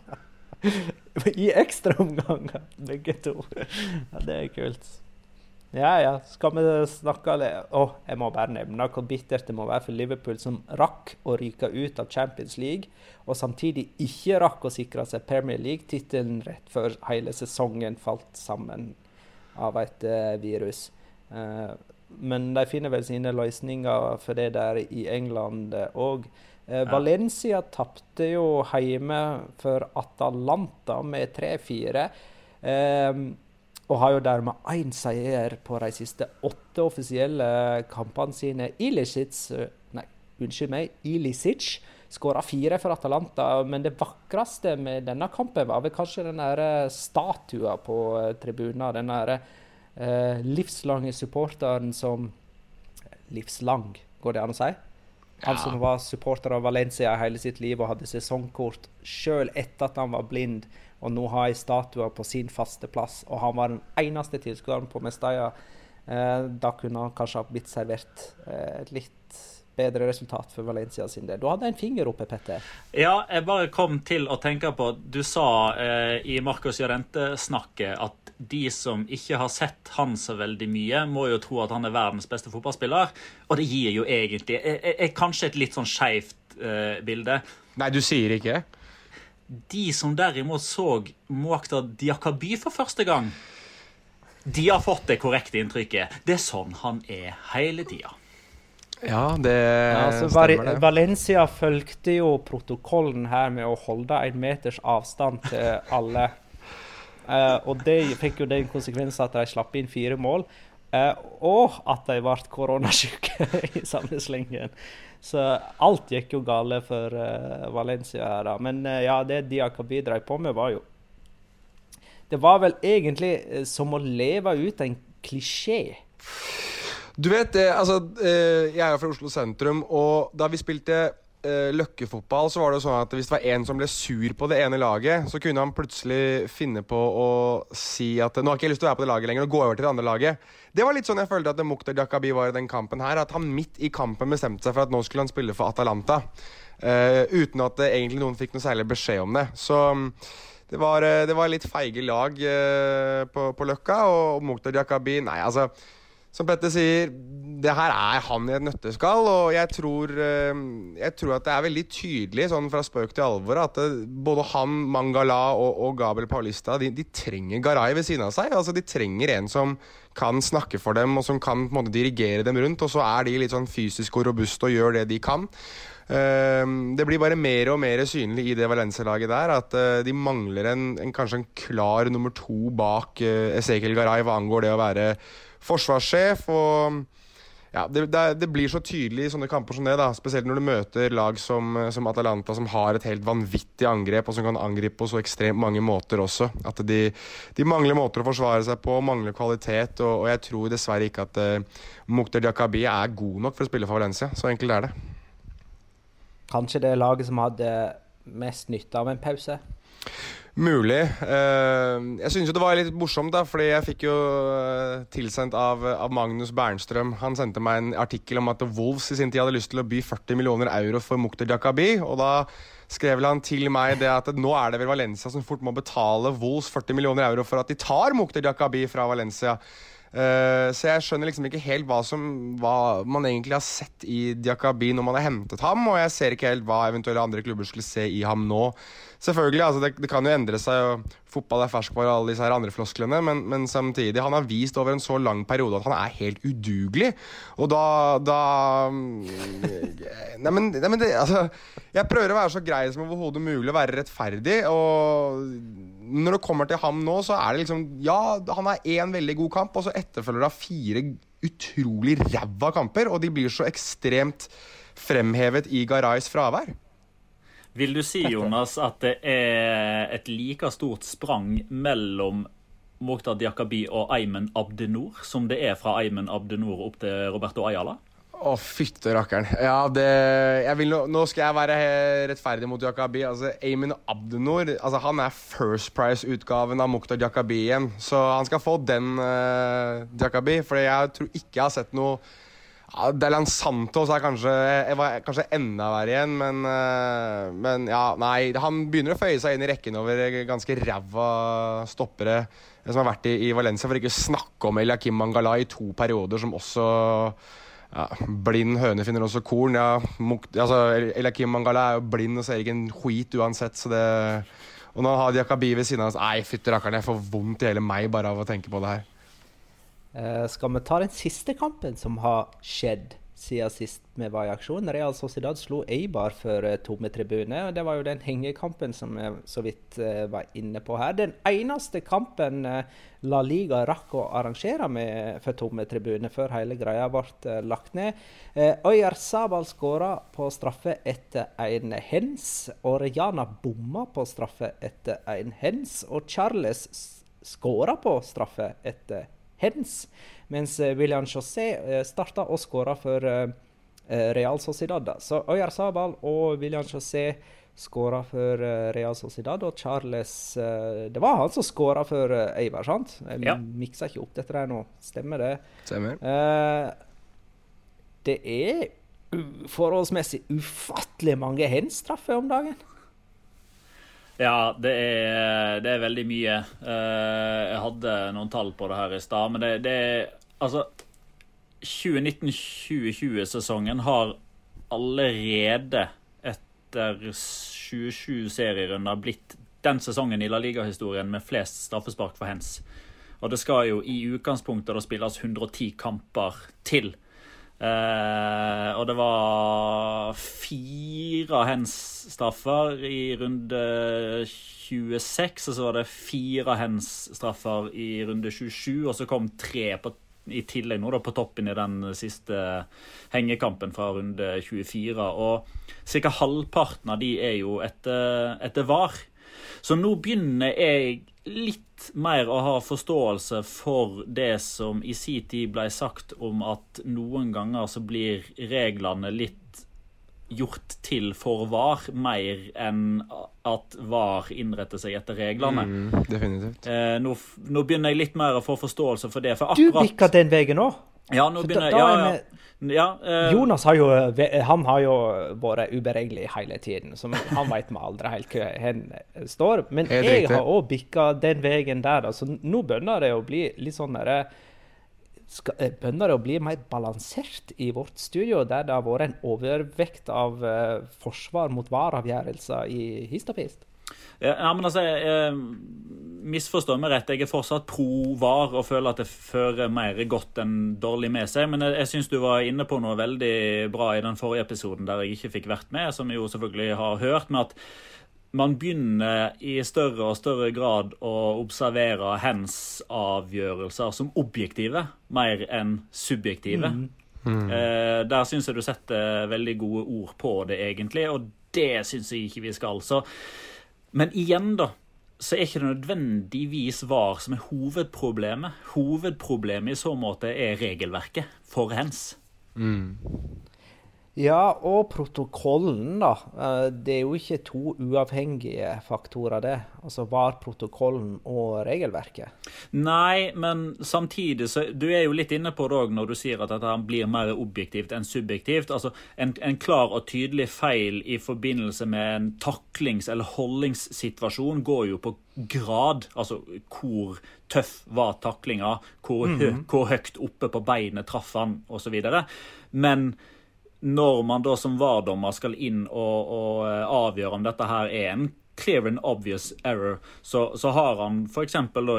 I ekstraomganger, begge to. Ja, det er kult. Ja, ja. Skal vi snakke litt Å, oh, jeg må bare nevne hvor bittert det må være for Liverpool, som rakk å ryke ut av Champions League, og samtidig ikke rakk å sikre seg Premier League-tittelen rett før hele sesongen falt sammen av et uh, virus. Uh, men de finner vel sine løsninger for det der i England òg. Uh, Eh, Valencia tapte jo hjemme for Atalanta med 3-4. Eh, og har jo dermed én seier på de siste åtte offisielle kampene sine. Ilicic eh, Nei, unnskyld meg. Ilicic skåra fire for Atalanta. Men det vakreste med denne kampen var vel kanskje den eh, statua på tribunen. Den eh, livslange supporteren som Livslang, går det an å si? Han som var supporter av Valencia hele sitt liv og hadde sesongkort sjøl etter at han var blind, og nå har ei statue på sin faste plass. Og han var den eneste tilskueren på Mestalla. Eh, da kunne han kanskje ha blitt servert eh, et litt bedre resultat for Valencia sin del. Du hadde en finger oppe, Petter.
Ja, jeg bare kom til å tenke på Du sa eh, i Marcos Jarente snakket at de som ikke har sett han så veldig mye, må jo tro at han er verdens beste fotballspiller. Og det gir jo egentlig er, er kanskje et litt sånn skeivt bilde.
Nei, du sier ikke?
De som derimot så Moakta Diakaby for første gang, de har fått det korrekte inntrykket. Det er sånn han er hele tida.
Ja, det ja, altså, stemmer det.
Valencia fulgte jo protokollen her med å holde en meters avstand til alle. Uh, og det fikk jo den konsekvensen at de slapp inn fire mål. Uh, og at de ble koronasyke i samme slengen. Så alt gikk jo gale for uh, Valencia her, da. Men ja, det Diakobi drev på med, var jo Det var vel egentlig som å leve ut en klisjé.
Du vet, altså Jeg er jo fra Oslo sentrum, og da vi spilte uh, løkkefotball så var det sånn at hvis det var en som ble sur på det ene laget, så kunne han plutselig finne på å si at 'nå har ikke jeg lyst til å være på det laget lenger', og gå over til det andre laget. Det var litt sånn jeg følte at Mukhtar Jakabi var i den kampen her. At han midt i kampen bestemte seg for at nå skulle han spille for Atalanta. Uh, uten at uh, egentlig noen fikk noe særlig beskjed om det. Så um, det var, det var, litt feige lag på, på, Løkka, og Mukhtar Jakabi Nei, altså som Petter sier, det her er han i et nøtteskall. Og jeg tror, eh, jeg tror, at det er veldig tydelig, sånn fra spøk til alvor, at eh, både han, Mangala og, og Gabriel Paulista de, de, trenger Garay ved siden av seg. Altså, de trenger en som kan snakke for dem, og som kan på en måte, dirigere dem rundt. Og så er de litt sånn fysisk og robuste og gjør det de kan. Uh, det blir bare mer og mer synlig i det Valencia-laget der at de mangler en, en, kanskje en klar nummer to bak Ezekiel Garay hva angår det å være forsvarssjef. og ja, det, det, blir så tydelig i sånne kamper som det, da, spesielt når du møter lag som, som, Atalanta, som har et helt vanvittig angrep, og som kan angripe på så ekstremt mange måter også. At de, de mangler måter å forsvare seg på, mangler kvalitet, og, og jeg tror dessverre ikke at uh, Mukhtar Diakabi er god nok for å spille for Valencia. Så enkelt er det.
Kanskje det er laget som hadde mest nytte av en pause?
Mulig. Uh, jeg syns jo det var litt morsomt, da, fordi jeg fikk jo uh, tilsendt av, av, Magnus Bernstrøm Han sendte meg en artikkel om at Wolves i sin tid hadde lyst til å by 40 millioner euro for Mukhtar Jakabi. Og da skrev han til meg det at nå er det vel Valencia som fort må betale Vols 40 millioner euro for at de tar Mukhtar Jakabi fra Valencia. Uh, så jeg skjønner liksom ikke helt hva, som, hva man egentlig har sett i Diakabi når man har hentet ham, og jeg ser ikke helt hva eventuelle andre klubber skulle se i ham nå. Selvfølgelig, altså det, det, kan jo endre seg, fotball er ferskvare og alle disse her andre flosklene, men, men, samtidig, han har vist over en så lang periode at han er helt udugelig. Og da, da Nei, men, nei, men det, altså, Jeg prøver å være så grei som overhodet mulig å være rettferdig. Og når det kommer til ham nå, så er det liksom Ja, han har én veldig god kamp, og så etterfølger det fire utrolig ræva kamper, og de blir så ekstremt fremhevet i Garais fravær.
Vil du si, Jonas, at det er et like stort sprang mellom Mokhtar Diakabi og Ayman Abdenor, som det er fra Ayman Abdenor opp til Roberto Ayala?
Å, fytte rakkeren. Ja, det vil, nå, skal jeg være rettferdig mot Jakabi. Altså, Amin Abdenor altså, han er First Price-utgaven av Mukhtar Jakabi igjen. Så han skal få den uh, Jakabi, for jeg tror ikke jeg har sett noe ja, Delan Santos er kanskje, var kanskje enda verre igjen, men, uh, men ja, nei. Han begynner å føye seg inn i rekken over ganske ræva stoppere som har vært i, i Valencia, for ikke å snakke om Eliakim Mangala i to perioder, som også ja, blind høne finner også korn. Ja, altså, Eliakim Mangala er jo blind og ser ikke en skit uansett, så det Og når har Diakabi ved siden av oss Nei, fytti rakkeren, jeg får vondt i hele meg bare av å tenke på det her.
Uh, skal vi ta den siste kampen som har skjedd? siden sist vi var i aksjon. Real Sociedad slo Eibar for uh, tomme tribune. og Det var jo den hengekampen som vi så vidt uh, var inne på her. Den eneste kampen La Liga rakk å arrangere med for tomme tribune før hele greia ble lagt ned. Øyar Sabal skåra på straffe etter en hens. Og Rejana bomma på straffe etter en hens. Og Charles skåra på straffe etter hens. Mens eh, William José eh, starta og skåra for eh, Real Sociedad. Så Øyar Sabal og William José skåra for Real Sociedad, og Charles Det var han som skåra for Eibar, sant? Jeg ja. miksa ikke opp dette der nå. Stemmer det?
Stemmer.
det er forholdsmessig ufattelig mange henstraffer om dagen.
Ja, det er, det er, veldig mye. Jeg hadde noen tall på det her i stad, men det, det, er Altså, 2019-2020-sesongen har allerede etter 27 serierunder blitt den sesongen i La Liga-historien med flest straffespark for hens. Og det skal jo i utgangspunktet da spilles 110 kamper til. Eh, og det var fire hens-straffer i runde 26, og så var det fire hens-straffer i runde 27, og så kom tre på i tillegg nå da på toppen i den siste hengekampen fra runde 24. Og ca. halvparten av de er jo etter, etter VAR. Så nå begynner jeg litt mer å ha forståelse for det som i sin tid ble sagt om at noen ganger så blir reglene litt gjort til for VAR, mer enn at VAR innretter seg etter reglene.
Mm, definitivt.
Eh, nå, nå, begynner jeg litt mer å få forståelse for det. For
akkurat... Du bikka den veien òg?
Ja, nå begynner jeg ja, ja. ja
eh... Jonas har jo, han har jo vært uberegnelig hele tiden, så han veit vi aldri helt hvor han står. Men jeg har òg bikka den veien der. så nå begynner det å bli litt sånn derre skal, eh, bønder å bli mer balansert i vårt studio, der det har vært en overvekt av uh, forsvar mot vareavgjørelser i hist
Ja, men altså, jeg, Misforstå meg rett, jeg er fortsatt pro VAR og føler at det fører mer godt enn dårlig med seg. Men jeg, jeg syns du var inne på noe veldig bra i den forrige episoden der jeg ikke fikk vært med, som jeg jo selvfølgelig har hørt. med at man begynner i større og større grad å observere hens avgjørelser som objektive, mer enn subjektive. Mm. Mm. Eh, der syns jeg du setter veldig gode ord på det, egentlig, og det syns jeg ikke vi skal. Så. Men igjen, da, så er ikke det nødvendigvis VAR som er hovedproblemet. Hovedproblemet i så måte er regelverket for hens. Mm.
Ja, og protokollen, da. Eh, det er jo ikke to uavhengige faktorer, det. Altså var protokollen og regelverket.
Nei, men samtidig så Du er jo litt inne på det òg når du sier at dette blir mer objektivt enn subjektivt. Altså en, en klar og tydelig feil i forbindelse med en taklings- eller holdingssituasjon går jo på grad. Altså hvor tøff var taklinga, hvor, mm -hmm. hvor høyt oppe på beinet traff han, osv. Men når man da som VAR-dommer skal inn og, og, eh, avgjøre om dette her er en clear and obvious error, så, så har han f.eks.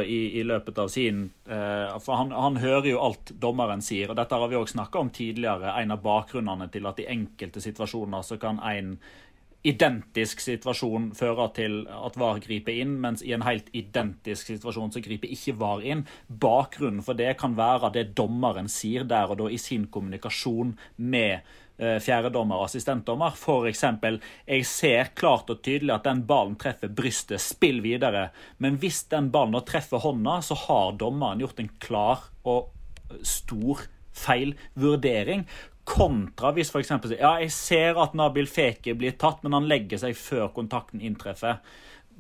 i, i løpet av sin eh, For han, han, hører jo alt dommeren sier, og dette har vi òg snakka om tidligere. En av bakgrunnene til at i enkelte situasjoner så kan en identisk situasjon føre til at VAR griper inn, mens i en helt identisk situasjon så griper ikke VAR inn. Bakgrunnen for det kan være det dommeren sier der og da i sin kommunikasjon med fjerdedommer og assistentdommer. F.eks.: Jeg ser klart og tydelig at den ballen treffer brystet, spill videre. Men hvis den ballen treffer hånda, så har dommeren gjort en klar og stor feilvurdering. Kontra hvis f.eks. Ja, jeg ser at Nabil Feke blir tatt, men han legger seg før kontakten inntreffer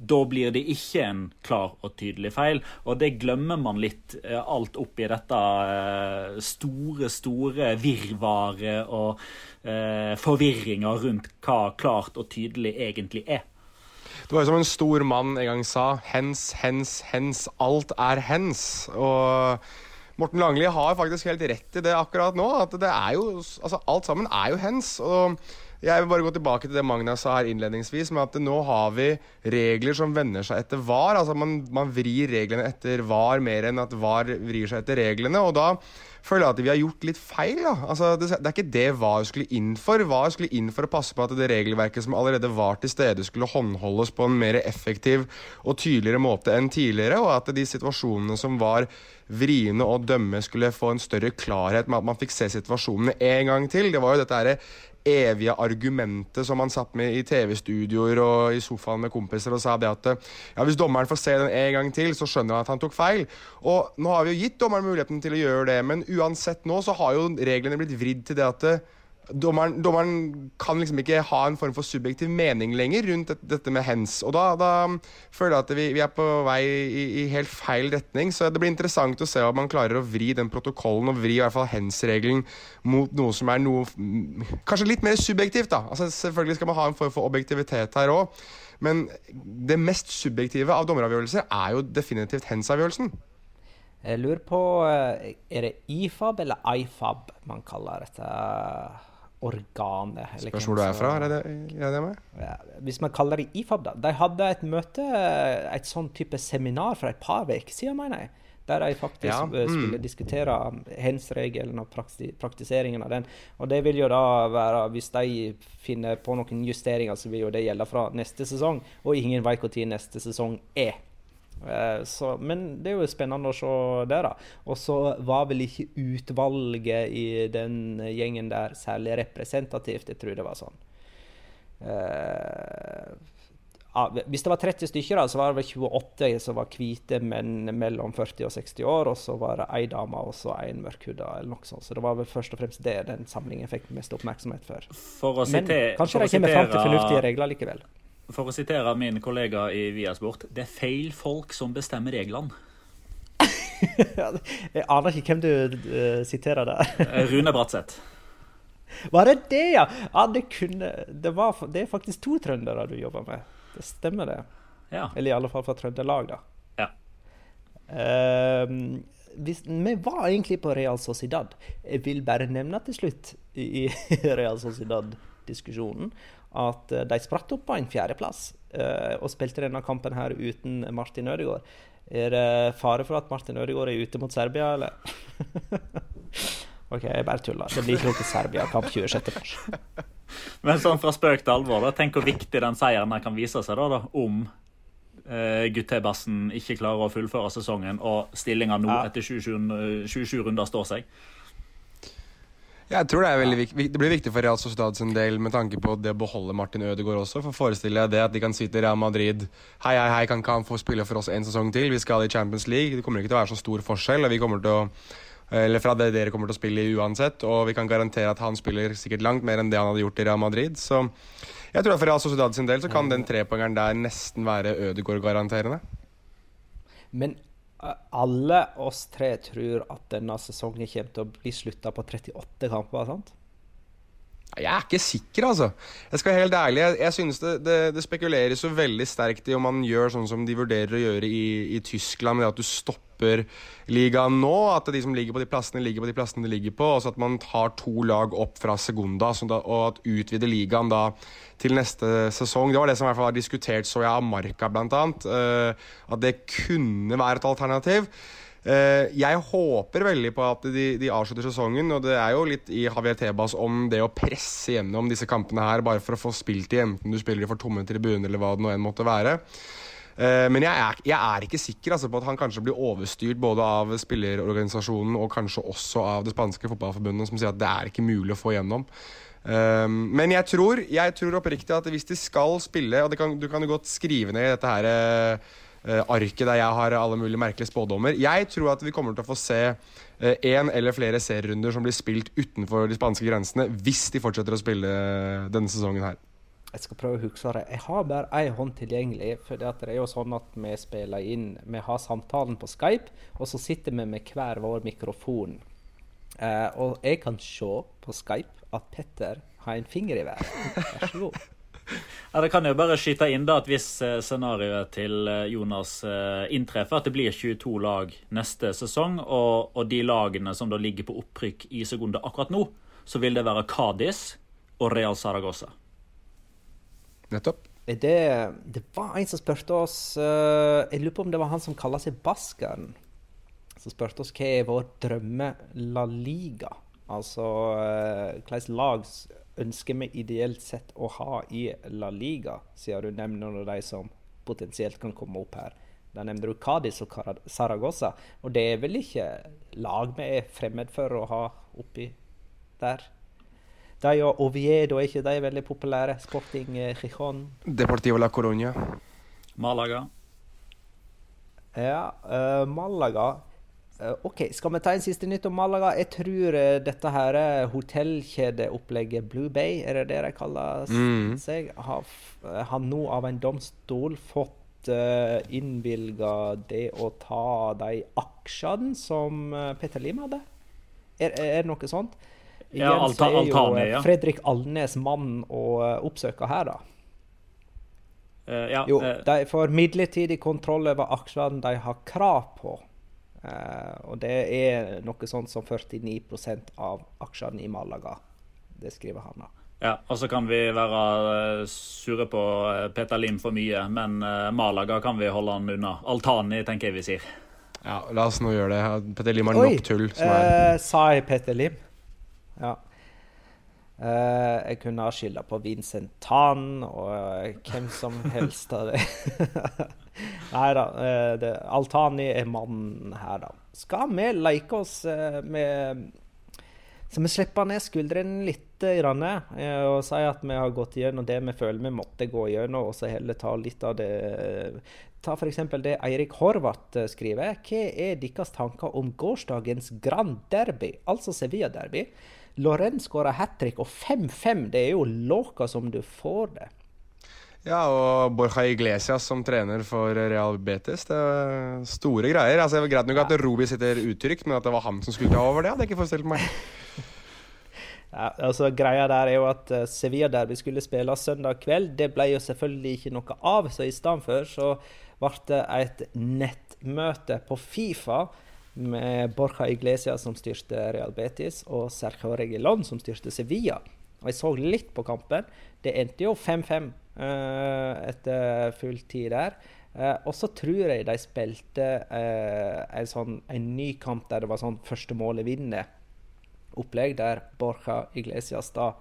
da blir det ikke en klar og tydelig feil. Og det glemmer man litt eh, alt oppi dette eh, store, store virvaret og eh, forvirringa rundt hva klart og tydelig egentlig er.
Det var jo som en stor mann en gang sa. Hens, hens, hens. Alt er hens. Og Morten Langli har faktisk helt rett i det akkurat nå. At det er jo Altså, alt sammen er jo hens. Og jeg vil bare gå tilbake til det Magna sa her innledningsvis, med at nå har vi regler som vender seg etter VAR. Altså man, man vrir reglene etter VAR mer enn at VAR vrir seg etter reglene. Og da føler jeg at vi har gjort litt feil. Da. Altså, det, det, er ikke det VAR skulle inn for. VAR skulle inn for å passe på at det regelverket som allerede var til stede, skulle håndholdes på en mer effektiv og tydeligere måte enn tidligere, og at de situasjonene som var vriene å dømme, skulle få en større klarhet med at man fikk se situasjonene en gang til. Det var jo dette evige argumentet som han satt med i TV-studioer og i sofaen med kompiser og sa det at ja, hvis dommeren får se den en gang til, så skjønner han at han tok feil. Og nå har vi jo gitt dommeren muligheten til å gjøre det, men uansett nå så har jo reglene blitt vridd til det at dommeren, dommeren, kan liksom ikke ha en form for subjektiv mening lenger rundt dette med hens. Og da, da føler jeg at vi, vi er på vei i, i, helt feil retning. Så det blir interessant å se om man klarer å vri den protokollen og vri i hvert fall hens-regelen mot noe som er noe kanskje litt mer subjektivt. da. Altså Selvfølgelig skal man ha en form for objektivitet her òg. Men det mest subjektive av dommeravgjørelser er jo definitivt hens-avgjørelsen.
Jeg lurer på eh, Er det IFAB eller IFAB man kaller dette? Organet.
Spørs hvor du er fra, er det det med?
Ja, hvis man kaller det IFAB, da. De hadde et møte, et sånn type seminar for et par uker siden, mener jeg. Der de faktisk ja. Eh, mm. skulle diskutere hens-regelen og praktiseringen av den. Og det vil jo da være, hvis de finner på noen justeringer, så vil jo det gjelde fra neste sesong. Og ingen vet når neste sesong er. Eh, så, men det er jo spennende å se det, da. Og så var vel ikke utvalget i den gjengen der særlig representativt. Jeg tror det var sånn. Ja, hvis det var 30 stykker, da, så var det vel 28 som var hvite menn mellom 40 og 60 år. Og så var det ei dame og så en mørkhuda, eller noe sånt. Så det var vel først og fremst det den samlingen fikk mest oppmerksomhet for.
for Men
kanskje de kommer fram til fornuftige regler likevel.
For å sitere min kollega i Viasport, det er feil folk som bestemmer reglene.
jeg aner ikke hvem du uh, siterer der.
Eh, Rune Bratseth.
Var det det, ja? ja det, kunne, det, var, det er faktisk to trøndere du jobber med. Det stemmer, det.
Ja.
Eller i alle fall fra Trøndelag, da.
Ja.
Uh, hvis, vi var egentlig på Real Sociedad. Jeg vil bare nevne til slutt i Real Sociedad-diskusjonen at eh, de spratt opp på en fjerdeplass uh, og spilte denne kampen her uten Martin Ødegaard. Er det fare for at Martin Ødegaard er ute mot Serbia, eller? OK, jeg bare tuller. Det blir ikke noe Serbia-kamp 26. mars.
Men sånn fra spøk til alvor, da, tenk hvor viktig den seieren kan vise seg da, da om uh, Guttebassen ikke klarer å fullføre sesongen, og stillinga nå ja. etter 27, 27 runder står seg.
Jeg tror det er veldig. Det blir viktig for Real Sociedad sin del med tanke på det å beholde Martin Ødegaard også. For forestiller jeg det at de kan si til Real Madrid Hei, hei, hei, kan ikke han få spille for oss en sesong til? Vi skal i Champions League. Det kommer ikke til å være så stor forskjell. og vi kommer til å eller fra det dere kommer til å spille i uansett. Og vi kan garantere at han spiller sikkert langt mer enn det han hadde gjort i Real Madrid. Så jeg tror at for Real Sociedad sin del så kan den trepoengeren der nesten være Ødegaard-garanterende.
Men alle oss tre tror at denne sesongen kommer til å bli slutta på 38 kamper. sant?
Jeg er ikke sikker, altså. Jeg skal være helt ærlig. Jeg, jeg synes det, det, det, spekuleres så veldig sterkt i om man gjør sånn som de vurderer å gjøre i, i Tyskland, med at du stopper ligaen nå. At de som ligger på de plassene, ligger på de plassene de ligger på. Og så at man tar to lag opp fra Segunda, da, og at utvider ligaen da til neste sesong. Det var det som i hvert fall var diskutert, så jeg av Marka, bl.a. Uh, at det kunne være et alternativ. Uh, jeg håper veldig på at de, de, avslutter sesongen, og det er jo litt i Javier Tebas om det å presse gjennom disse kampene her bare for å få spilt i, enten du spiller for tomme tribuner eller hva det nå enn måtte være. Uh, men jeg er, jeg er, ikke sikker altså, på at han kanskje blir overstyrt både av spillerorganisasjonen og kanskje også av det spanske fotballforbundet, som sier at det er ikke mulig å få gjennom. Um, men jeg tror, jeg tror oppriktig at hvis de skal spille Og kan, du kan jo godt skrive ned i dette her uh, arket der jeg har alle mulige merkelige spådommer. Jeg tror at vi kommer til å få se én eller flere serierunder som blir spilt utenfor de spanske grensene, hvis de fortsetter å spille denne sesongen her.
Jeg skal prøve å huske det. Jeg har bare én hånd tilgjengelig. For det er jo sånn at vi spiller inn Vi har samtalen på Skype, og så sitter vi med hver vår mikrofon. Eh, og jeg kan se på Skype at Petter har en finger i været. Vær så god.
Ja, Det kan jo bare skyte inn da at hvis eh, scenarioet til eh, Jonas inntreffer, at det blir 22 lag neste sesong, og, og de lagene som da ligger på opprykk i sekundet akkurat nå, så vil det være Cádiz og Real Zaragoza.
Nettopp.
Det, det, var en som spurte oss uh, Jeg lurer på om det var han som kaller seg Baskeren. Som spurte oss hva er vår drømme La Liga? Altså uh, hvilket lag ønsker vi ideelt sett å ha i La Liga, siden du nevner de som potensielt kan komme opp her. Da nevner du Cádiz og Saragossa, og det er vel ikke lag vi er fremmed for å ha oppi der? De og Oviedo er ikke de veldig populære? Sporting eh, Gijon.
Deportivo la Coruña.
Malaga.
Ja, uh, Malaga uh, OK, skal vi ta en siste nytt om Malaga? Jeg tror dette her hotellkjedeopplegget Blue Bay, er det det de kaller mm. seg, har, har nå av en domstol fått uh, innvilga det å ta de aksjene som Petter Lim hadde. Er, er det noe sånt?
Ja, Igjen så er jo
ja. Fredrik Alnes mann å eh, oppsøke her, da.
Uh, ja,
jo, uh, de får midlertidig kontroll over aksjene de har krav på. Uh, og det er noe sånt som 49% av aksjene i Malaga. Det skriver han da.
Ja, og så kan vi være sure på Peter Lim for mye, men Malaga kan vi holde han unna. Altani, tenker jeg vi sier.
Ja, la oss nå gjøre det. Peter Lim har nok tull. Som er...
sa jeg Peter Lim? Ja. Uh, jeg kunne ha skylda på Vincent Tan og uh, hvem som helst av det. Nei da. Uh, Altani er mannen her, da. Skal vi leke oss med Så vi slipper ned skuldrene litt grann, og sier at vi har gått gjennom det vi føler vi måtte gå gjennom, og så heller ta litt av det Ta f.eks. det Eirik Horvath skriver. Hva er deres tanker om gårsdagens Grand Derby, altså Sevilla-derby? Lorenz skåra hat trick, og 5-5, det er jo låka som du får det.
Ja, og Borja Iglesias som trener for Real Betis. Det er store greier. Altså, det er Greit nok at Robi sitter utrygt, men at det var han som skulle ta over det, hadde jeg ikke forestilt meg.
ja, altså Greia der er jo at Sevilla Sevilla Derby skulle spilles søndag kveld. Det ble jo selvfølgelig ikke noe av, så i stedet for så ble det et nettmøte på Fifa med Borja Iglesias som styrte Real Betis, og Sergio Regilon som styrte Sevilla. Og Jeg så litt på kampen. Det endte jo 5-5 uh, eh, etter full tid der. Uh, og så tror jeg de spilte uh, en, sånn, en, ny kamp der det var sånn første målet vinner opplegg, der Borja Iglesias da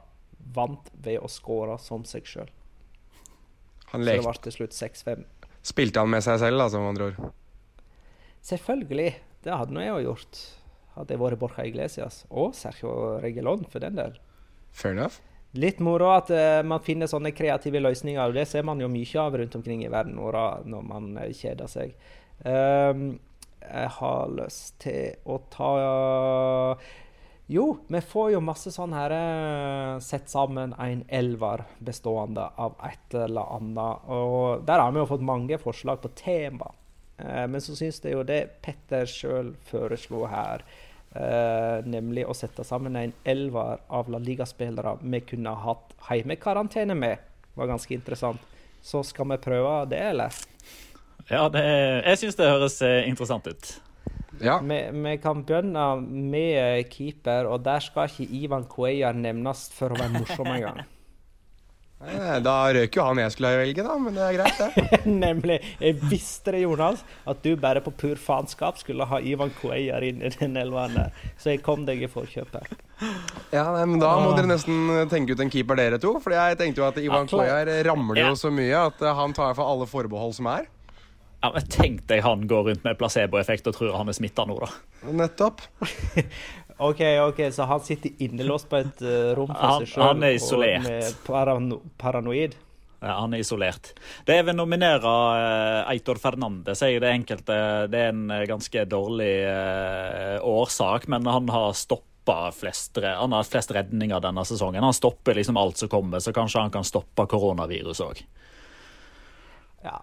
vant ved å skåre som seg sjøl. Så det ble til slutt 6-5.
Spilte han med seg selv, da, som andre ord?
Selvfølgelig. Det hadde nå jeg òg gjort. Hadde jeg vært Borcha Iglesias. Og Sergio Regelon, for den del.
Fair enough.
Litt moro at uh, man finner sånne kreative løsninger. og Det ser man jo mye av rundt omkring i verden når man uh, kjeder seg. Um, jeg har lyst til å ta uh, Jo, vi får jo masse sånn her uh, Sett sammen en elver bestående av et eller annet. Og der har vi jo fått mange forslag på tema. Eh, men så syns jeg jo det Petter sjøl foreslo her, eh, nemlig å sette sammen en elver av La Liga-spillere vi kunne hatt heimekarantene med, var ganske interessant. Så skal vi prøve det, eller?
Ja, det, jeg syns det høres eh, interessant ut.
Ja. Vi, vi, kan begynne med keeper, og der skal ikke Ivan Cuellar nevnes for å være morsom engang.
Eh, da røk jo han jeg skulle velge, da, men det er greit, det.
Nemlig. Jeg visste det, Jonas, at du bare på pur faenskap skulle ha Ivan Cuellar inn i den elveren Så jeg kom deg i forkjøpet.
Ja, men Da må dere nesten tenke ut en keeper, dere to. For jeg tenkte jo at Ivan Cuellar ramler jo så mye at han tar for alle forbehold som er.
Ja, men Tenk deg han går rundt med placeboeffekt og tror han er smitta nå, da.
Nettopp.
OK, ok, så han sitter innelåst på et uh, rom for
Han-
seg sjøl
han er isolert.
med parano paranoid?
Ja, han er isolert. Det jeg vil nominere uh, Eitor Fernandes. Jeg, det, er enkelte, det er en eh, ganske dårlig uh, årsak, men han har stopp flest, han har flest redninger denne sesongen. Han stopper liksom alt som kommer, så kanskje han kan stoppe koronavirus òg.
Ja.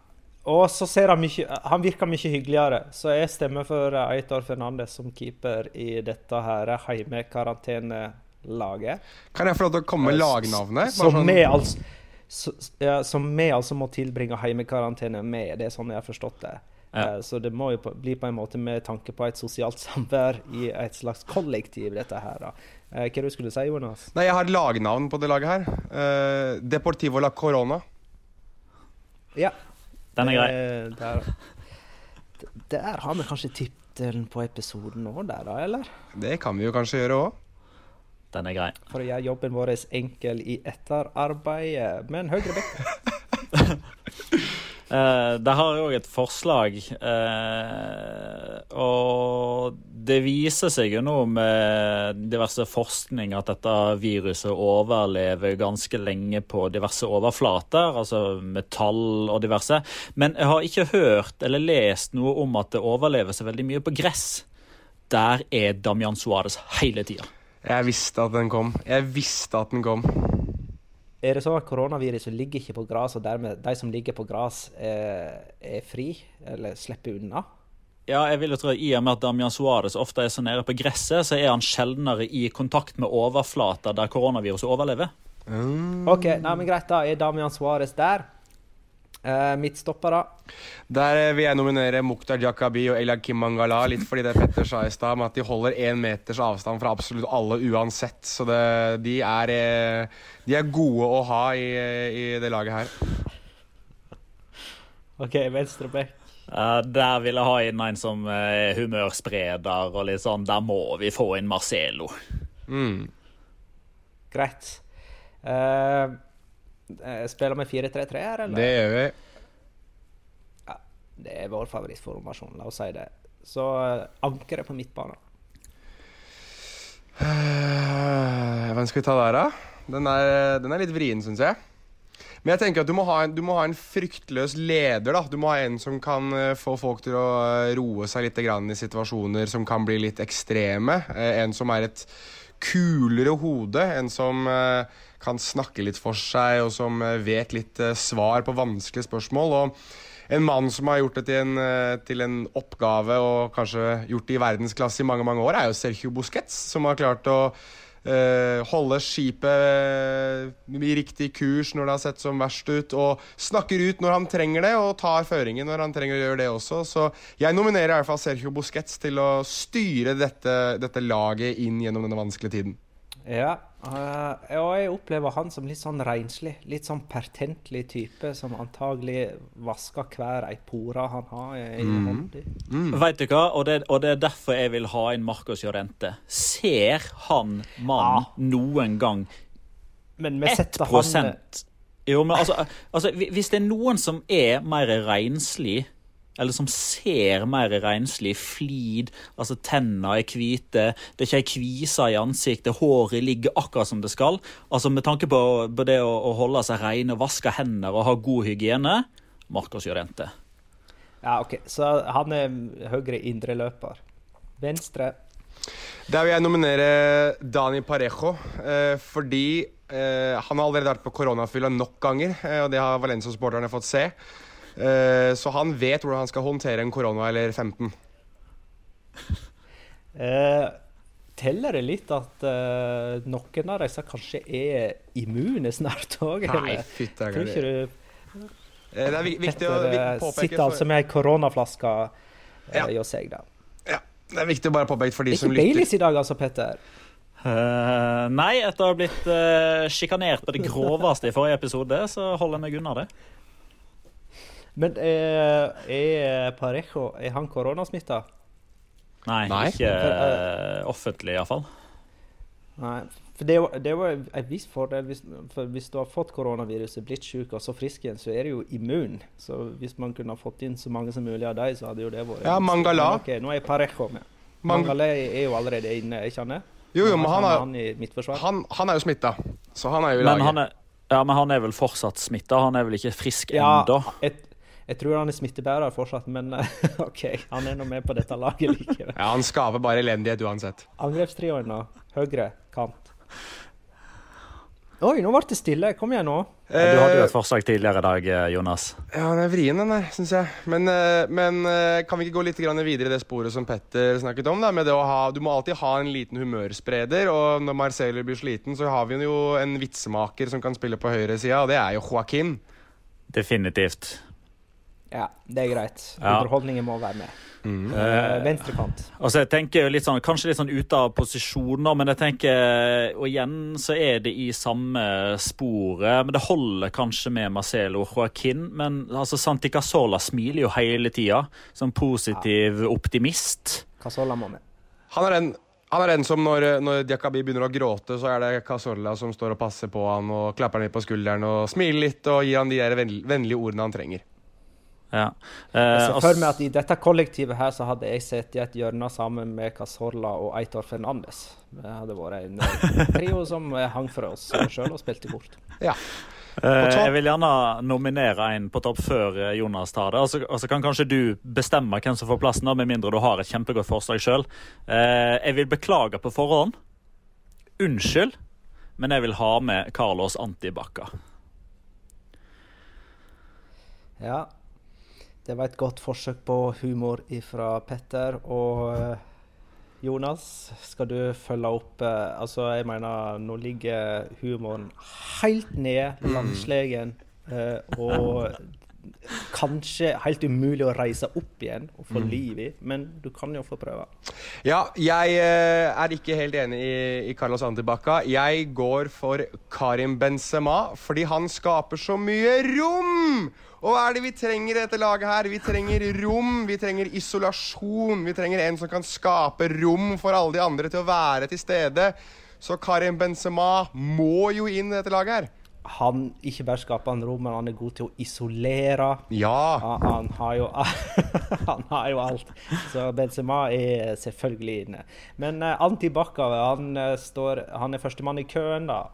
Og så ser han mye Han virker mye hyggeligere, så jeg stemmer for eh, Aitor Fernandes som keeper i dette her heimekarantenelaget.
Kan jeg få lov til å komme med lagnavnet? Bare
Som
sånn-
vi altså så, ja, altså må tilbringe heimekarantene med. Det er sånn jeg har forstått det.
Ja.
Eh, Så det må jo bli på en måte med tanke på et sosialt samvær i et slags kollektiv, dette her. da. Eh, Hva du skulle si, Jonas?
Nei, jeg har lagnavn på det laget her. Eh, Deportivo la Corona.
Ja.
Den er grei.
Eh, Der, der har vi kanskje tittelen på episoden nå, der da, eller?
Det kan vi jo kanskje gjøre òg.
Den er grei.
For å gjøre jobben vår enkel i etterarbeidet. Men høyre bekk.
Uh, det har jeg òg et forslag. Uh, og det viser seg jo nå med diverse forskning at dette viruset overlever ganske lenge på diverse overflater, altså metall og diverse. Men jeg har ikke hørt eller lest noe om at det overlever så veldig mye på gress. Der er Damian Suárez hele tida.
Jeg visste at den kom. Jeg visste at den kom.
Er det sånn at koronaviruset ligger ikke på gress, og dermed de som ligger på gress, er, er fri? Eller slipper unna?
Ja, jeg vil jo tro I og med at Damian Suárez ofte er så nede på gresset, så er han sjeldnere i kontakt med overflater der koronaviruset overlever.
OK, nei, men greit, da er Damian Suárez der. Uh, Midtstoppere.
Der eh, vil jeg nominere Mukhtar Jakabi og Elia Kim Mangala. Litt fordi det Petter sa i stad, at de holder én meters avstand fra absolutt alle uansett. Så det, de, er, eh, de er gode å ha i, i det laget her.
OK, venstre bekk.
Eh, der vil jeg ha inn en som er humørspreder og litt sånn. Der må vi få inn Marcelo.
Mm.
Greit. Uh, spiller vi 4-3-3 her, eller?
Det gjør vi.
Ja, det er vår favorittformasjon, la oss si det. Så uh, ankeret på midtbanen.
Eh, Hvem skal vi ta der, da? Den er, den er litt vrien, syns jeg. Men jeg tenker at du må, ha en, du må ha en fryktløs leder. da Du må ha en som kan eh, få folk til å eh, roe seg litt grann i situasjoner som kan bli litt ekstreme. Eh, en som er et kulere hode. En som eh, kan snakke litt for seg, og som eh, vet litt eh, svar på vanskelige spørsmål. Og en mann som har gjort det til en, eh, til en oppgave og kanskje gjort det i verdensklasse i mange mange år, er jo Sergio Busquets, som har klart å holde skipet i riktig kurs når det har sett som verst ut, og snakker ut når han trenger det, og tar føringen når han trenger å gjøre det også. Så jeg nominerer i hvert fall Sergio Busquets til å styre dette, dette laget inn gjennom denne vanskelige tiden.
Ja, uh, og jeg opplever han som litt sånn renslig. Litt sånn pertentlig type som antagelig vasker hver ei pore han har i,
mm.
hånda.
Mm. Veit du hva? Og det, og det er derfor jeg vil ha inn Marcos Jorente. Ser han mannen noen gang
Men vi
1
setter han
Jo, men altså, altså Hvis det er noen som er mer renslig, eller som ser mer renslig, flid, altså tenna er hvite, det er ikke ei kvise i ansiktet, håret ligger akkurat som det skal Altså Med tanke på, på det å, å holde seg rene, vaske hender og ha god hygiene Marcos Jorente.
Ja, OK. Så han er høyre indreløper. Venstre
Der vil jeg nominere Dani Parejo, eh, fordi eh, han har allerede vært på koronafylla nok ganger, eh, og det har Valencia-sporterne fått se. Eh, så han vet hvordan han skal håndtere en korona eller 15.
eh, Teller det litt at eh, noen av disse kanskje er immune snart òg?
Nei, fytti
Tror ikke du
Eh, Det er viktig å
eh,
påpeke
sitter altså med ei koronaflaske eh,
Ja.
hos seg, da.
Det er viktig å bare påpeke for de
Det er ikke
lytter.
Baileys i dag, altså, Petter.
Uh, nei, etter å ha blitt uh, sjikanert på det groveste i forrige episode, så holder jeg meg unna det.
Men er, er Parejo er han koronasmitta?
Nei,
Nei.
ikke uh, offentlig iallfall.
Nei, For det, det var en viss fordel hvis, for hvis du har fått koronaviruset, blitt syk og så frisk igjen, så er du jo immun. Så hvis man kunne ha fått inn så mange som mulig av dem, så hadde jo det vært
Ja, Mangala.
Okay, nå er Parejo med.
Mang-
Mangala er jo allerede inne, ikke han?
Jo, jo, men han er,
han er,
han, han er jo smitta, så han er jo i
Men
laget.
han er, ja, men han er vel fortsatt smitta? Han er vel ikke frisk
Ja,
ennå?
Jeg, tror han er smittebærer fortsatt, men eh, OK, han er nå med på dette laget likevel.
Ja, Han skaper bare elendighet uansett.
Angrepstrioen, da? Høyre kant. Oi, nå ble det stille. Kom igjen nå.
Ja, Du hadde jo et forslag tidligere i dag, eh, Jonas.
Ja, den er vrien, den der, syns jeg. Men, eh, men eh, kan vi ikke gå litt videre i det sporet som Petter snakket om? Da, med det å ha, du må alltid ha en liten humørspreder, og når Marcelo blir sliten, så har vi jo en vitsemaker som kan spille på høyresida, og det er jo Joaquin.
Definitivt.
Ja, det er greit.
Ja.
Underholdningen må være med.
Mm.
Eh, Venstrekant.
Altså jeg tenker litt sånn, Kanskje litt sånn ute av posisjoner, men jeg tenker Og igjen så er det i samme sporet. Men det holder kanskje med Marcelo Joaquin. Men altså Santi Casola smiler jo hele tida. Som positiv optimist.
Casola må med.
Han er en han er den som når, når Diakabi begynner å gråte, så er det Casolla som står og passer på han og klapper han litt på skulderen og smiler litt og gir han de der vennlige ordene han trenger.
Ja.
Jeg
Eh,
ser for meg at i dette kollektivet her så hadde jeg sittet i et hjørne sammen med Casorla og Eitor Fernandes. Det hadde vært en eh, trio som eh, hang for oss sjøl og spilte kort.
Ja.
Eh, jeg vil gjerne nominere en på topp før eh, Jonas tar det. Og så altså, altså kan kanskje du bestemme hvem som får plassen, med mindre du har et kjempegodt forslag sjøl. jeg vil beklage på forhånd. Unnskyld, men jeg vil ha med Carlos Antibacca.
Ja. Det var et godt forsøk på humor fra Petter. Og eh, Jonas, skal du følge opp eh, Altså, jeg mener, nå ligger humoren helt ned landslegen, eh, og kanskje helt umulig å reise opp igjen og få liv i, men du kan jo få prøve.
Ja, jeg er ikke helt enig i, i Carlos Antibaca. Jeg går for Karim Benzema, fordi han skaper så mye rom! Og hva er det vi trenger i dette laget her? Vi trenger rom, vi trenger isolasjon. Vi trenger en som kan skape rom for alle de andre til å være til stede. Så Karim Benzema må jo inn i dette laget her.
Han ikke bare skaper han rom, men han er god til å isolere.
Ja.
Han, han, har, jo, han har jo alt. Så Benzema er selvfølgelig inne. Men uh, Bakkave, han, eh, står, han er førstemann i køen, da.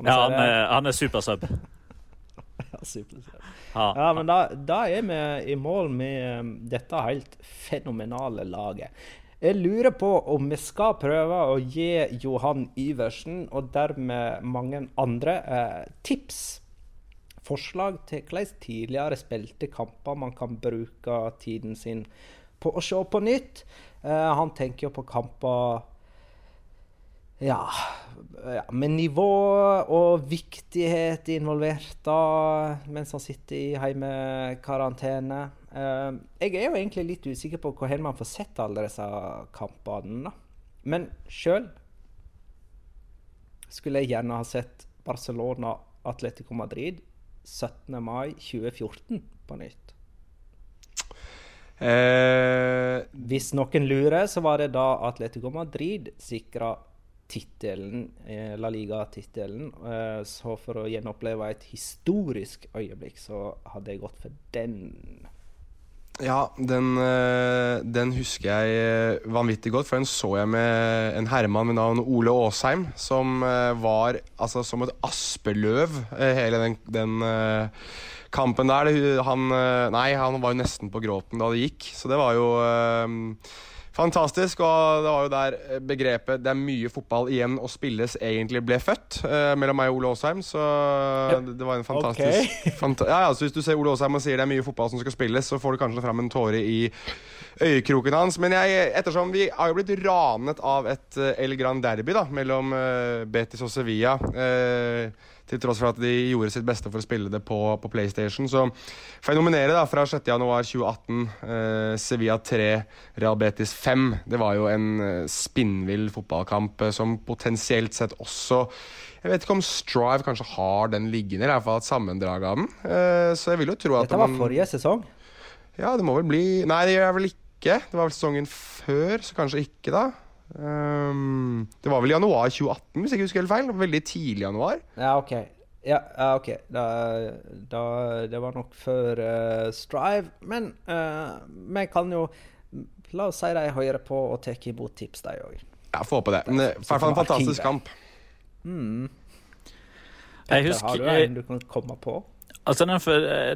Ja, han er, han er supersub.
Ja. Men da, da er vi i mål med um, dette helt fenomenale laget. Jeg lurer på om vi skal prøve å gi Johan Iversen, og dermed mange andre, eh, tips. Forslag til hvordan tidligere spilte kamper man kan bruke tiden sin på å se på nytt. Eh, han tenker jo på kamper ja, ja, med nivå og viktighet involvert da, mens han sitter i heimekarantene. Uh, jeg er jo egentlig litt usikker på hvor man får sett alle disse kampene. Men sjøl skulle jeg gjerne ha sett Barcelona Atletico Madrid 17. mai 2014 på nytt.
Eh,
Hvis noen lurer, så var det da Atletico Madrid sikra tittelen, eh, La Liga-tittelen. Eh, Så for å gjenoppleve et historisk øyeblikk, så hadde jeg gått for den.
Ja, den, eh, den husker jeg vanvittig godt, for den så jeg med en herremann ved navn Ole Aasheim, som var altså som et aspeløv hele den, den kampen der. Han, nei, han var jo nesten på gråten da det gikk, så det var jo Fantastisk, og det var jo der eh, begrepet 'det er mye fotball igjen å spilles' egentlig ble født, eh, mellom meg og Ole Aasheim. Så det, det var en fantastisk fanta ja, ja, så Hvis du ser Ole Aasheim og sier det er mye fotball som skal spilles, så får du kanskje fram en tåre i øyekroken hans. Men jeg, ettersom vi har jo blitt ranet av et eh, El Gran Derby da, mellom eh, Betis og Sevilla eh, til tross for at de gjorde sitt beste for å spille det på, på PlayStation. Så får jeg nominere da, fra 6.1.2018 eh, Sevilla 3, Real Betis 5. Det var jo en eh, spinnvill fotballkamp eh, som potensielt sett også Jeg vet ikke om Strive kanskje har den liggende, eller i hvert fall et sammendrag av den. Eh, så jeg vil jo tro at
Dette var
man-
forrige sesong.
Ja, det må vel bli Nei, det gjør jeg vel ikke. Det var vel sesongen før, så kanskje ikke, da. Um, det var vel januar 2018, hvis jeg ikke husker helt feil. Veldig tidlig januar.
Ja, OK. Ja, ja OK. Da, da, det var nok før uh, Strive. Men uh, vi kan jo La oss si de hører på og tar imot tips, de òg.
Ja, få på det. Men er i hvert fall en fantastisk kamp.
Mm.
Jeg husker
Har du en du kan komme på?
Altså,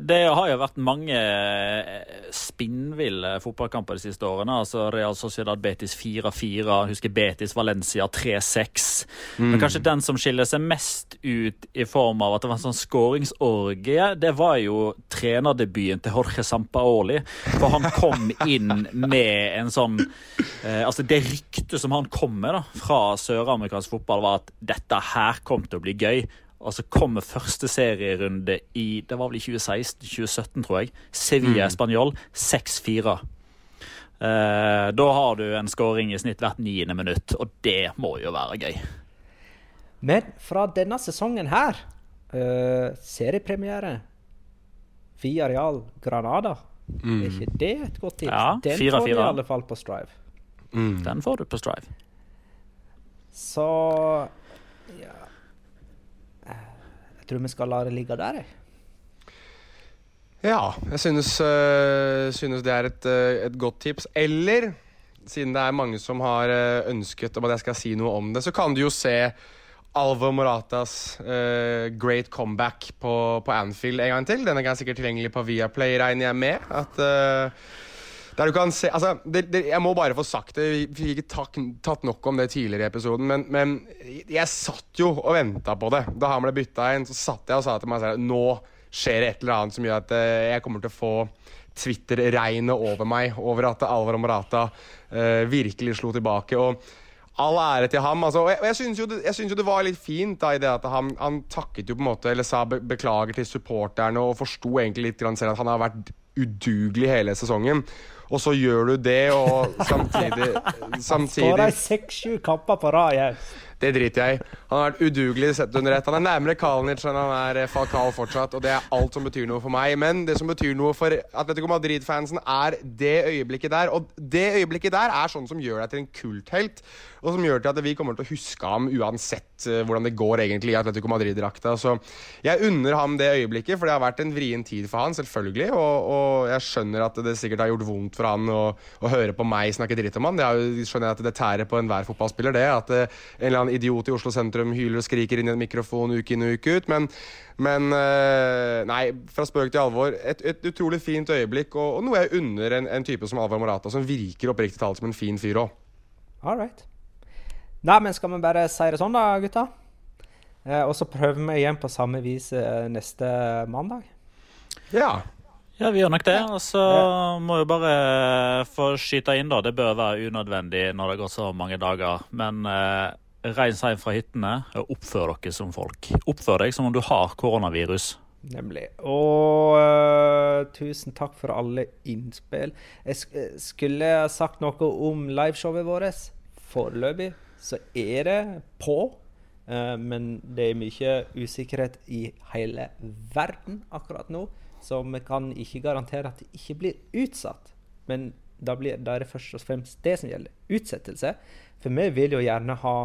Det har jo vært mange eh, spinnville fotballkamper de siste årene. altså Real Sociedad Betis 4-4, husker Betis Valencia 3-6. Mm. Men kanskje den som skiller seg mest ut i form av at det var en sånn skåringsorgie, det var jo trenerdebuten til Jorge Sampaoli. For han kom inn med en sånn eh, Altså, det ryktet som han kom med da, fra søramerikansk fotball, var at dette her kom til å bli gøy. Og så kommer første serierunde i det var vel i 2016-2017, tror jeg. Sevilla-Spanjol mm. 6-4. Eh, da har du en skåring i snitt hvert niende minutt, og det må jo være gøy.
Men fra denne sesongen her, eh, seriepremiere via Real Granada, mm. er ikke det et godt tips?
Ja,
Den 4 -4. får du i alle fall på Strive.
Mm. Den får du på Strive.
Så tror vi skal la det ligge der, jeg.
Ja, jeg synes, øh, synes det er et, øh, et, godt tips. Eller, siden det er mange som har uh, ønsket om at jeg skal si noe om det, så kan du jo se Alvo Moratas great comeback på, på, Anfield en gang til. Den er sikkert tilgjengelig på Viaplay, regner jeg med. At der du kan se altså, det, det, Jeg må bare få sagt det. Vi fikk ikke tatt, nok om det tidligere i episoden, men, men jeg satt jo og venta på det. Da han ble bytta inn, så satt jeg og sa til meg selv nå skjer det et eller annet som gjør at uh, jeg kommer til å få Twitter-regnet over meg over at Alvaro Morata uh, virkelig slo tilbake. og All ære til ham. Altså, og jeg, jeg syns jo, jo, det var litt fint da, i det at han, han, takket jo på en måte, eller sa be beklager til supporterne og forsto egentlig litt selv at han har vært udugelig hele sesongen og så gjør du det, og samtidig, samtidig
Skåra seks-sju kamper på rad. jeg.
Det driter jeg i. Han har vært udugelig sett under ett. Han er nærmere Kalinic enn han er falkal Falcao fortsatt, og det er alt som betyr noe for meg. Men det som betyr noe for Atletico Madrid-fansen, er det øyeblikket der. Og det øyeblikket der er sånn som gjør deg til en kulthelt, og som gjør til at vi kommer til å huske ham uansett uh, hvordan det går egentlig i Atletico Madrid-drakta. Så jeg unner ham det øyeblikket, for det har vært en vrien tid for han, selvfølgelig. Og, og jeg skjønner at det sikkert har gjort vondt for han å, å høre på meg snakke dritt om han. Det skjønner jeg at det tærer på enhver fotballspiller, det. At uh, en eller annen idiot i Oslo sentrum hyler og skriker inn i en mikrofon uke inn og uke ut. Men, men eh, nei, fra spøk til alvor. Et, et utrolig fint øyeblikk, og, og, noe jeg unner en, en type som Alvar Morata, som virker oppriktig talt som en fin fyr òg.
Nei, men skal vi bare si det sånn, da, gutta? Eh, og så prøver vi igjen på samme vis eh, neste mandag.
Ja.
Ja, vi gjør nok det. Og så må jo bare få skyte inn, da. Det bør være unødvendig når det går så mange dager. Men eh, reis hjem fra hyttene og oppfør dere som folk. Oppfør deg som om du har koronavirus.
Nemlig. Og uh, tusen takk for alle innspill. Jeg sk eh, skulle sagt noe om liveshowet vårt. Foreløpig så er det på. Uh, men det er mye usikkerhet i hele verden akkurat nå. Så vi kan ikke garantere at det ikke blir utsatt. Men da, blir, da er det først og fremst det som gjelder. Utsettelse. For vi vil jo gjerne ha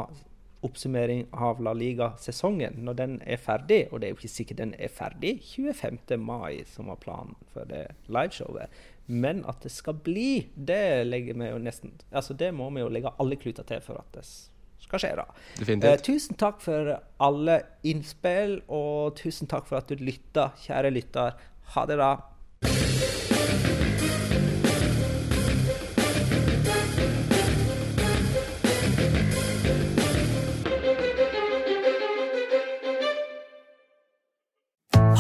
oppsummering av La Liga-sesongen når den er ferdig. Og det er jo ikke sikkert den er ferdig 25. mai, som var planen for det liveshowet. Men at det skal bli, det legger vi jo nesten Altså det må vi jo legge alle kluter til for at det skal skje. da. Eh, tusen takk for alle innspill, og tusen takk for at du lytta, kjære lytter. Ha det, da.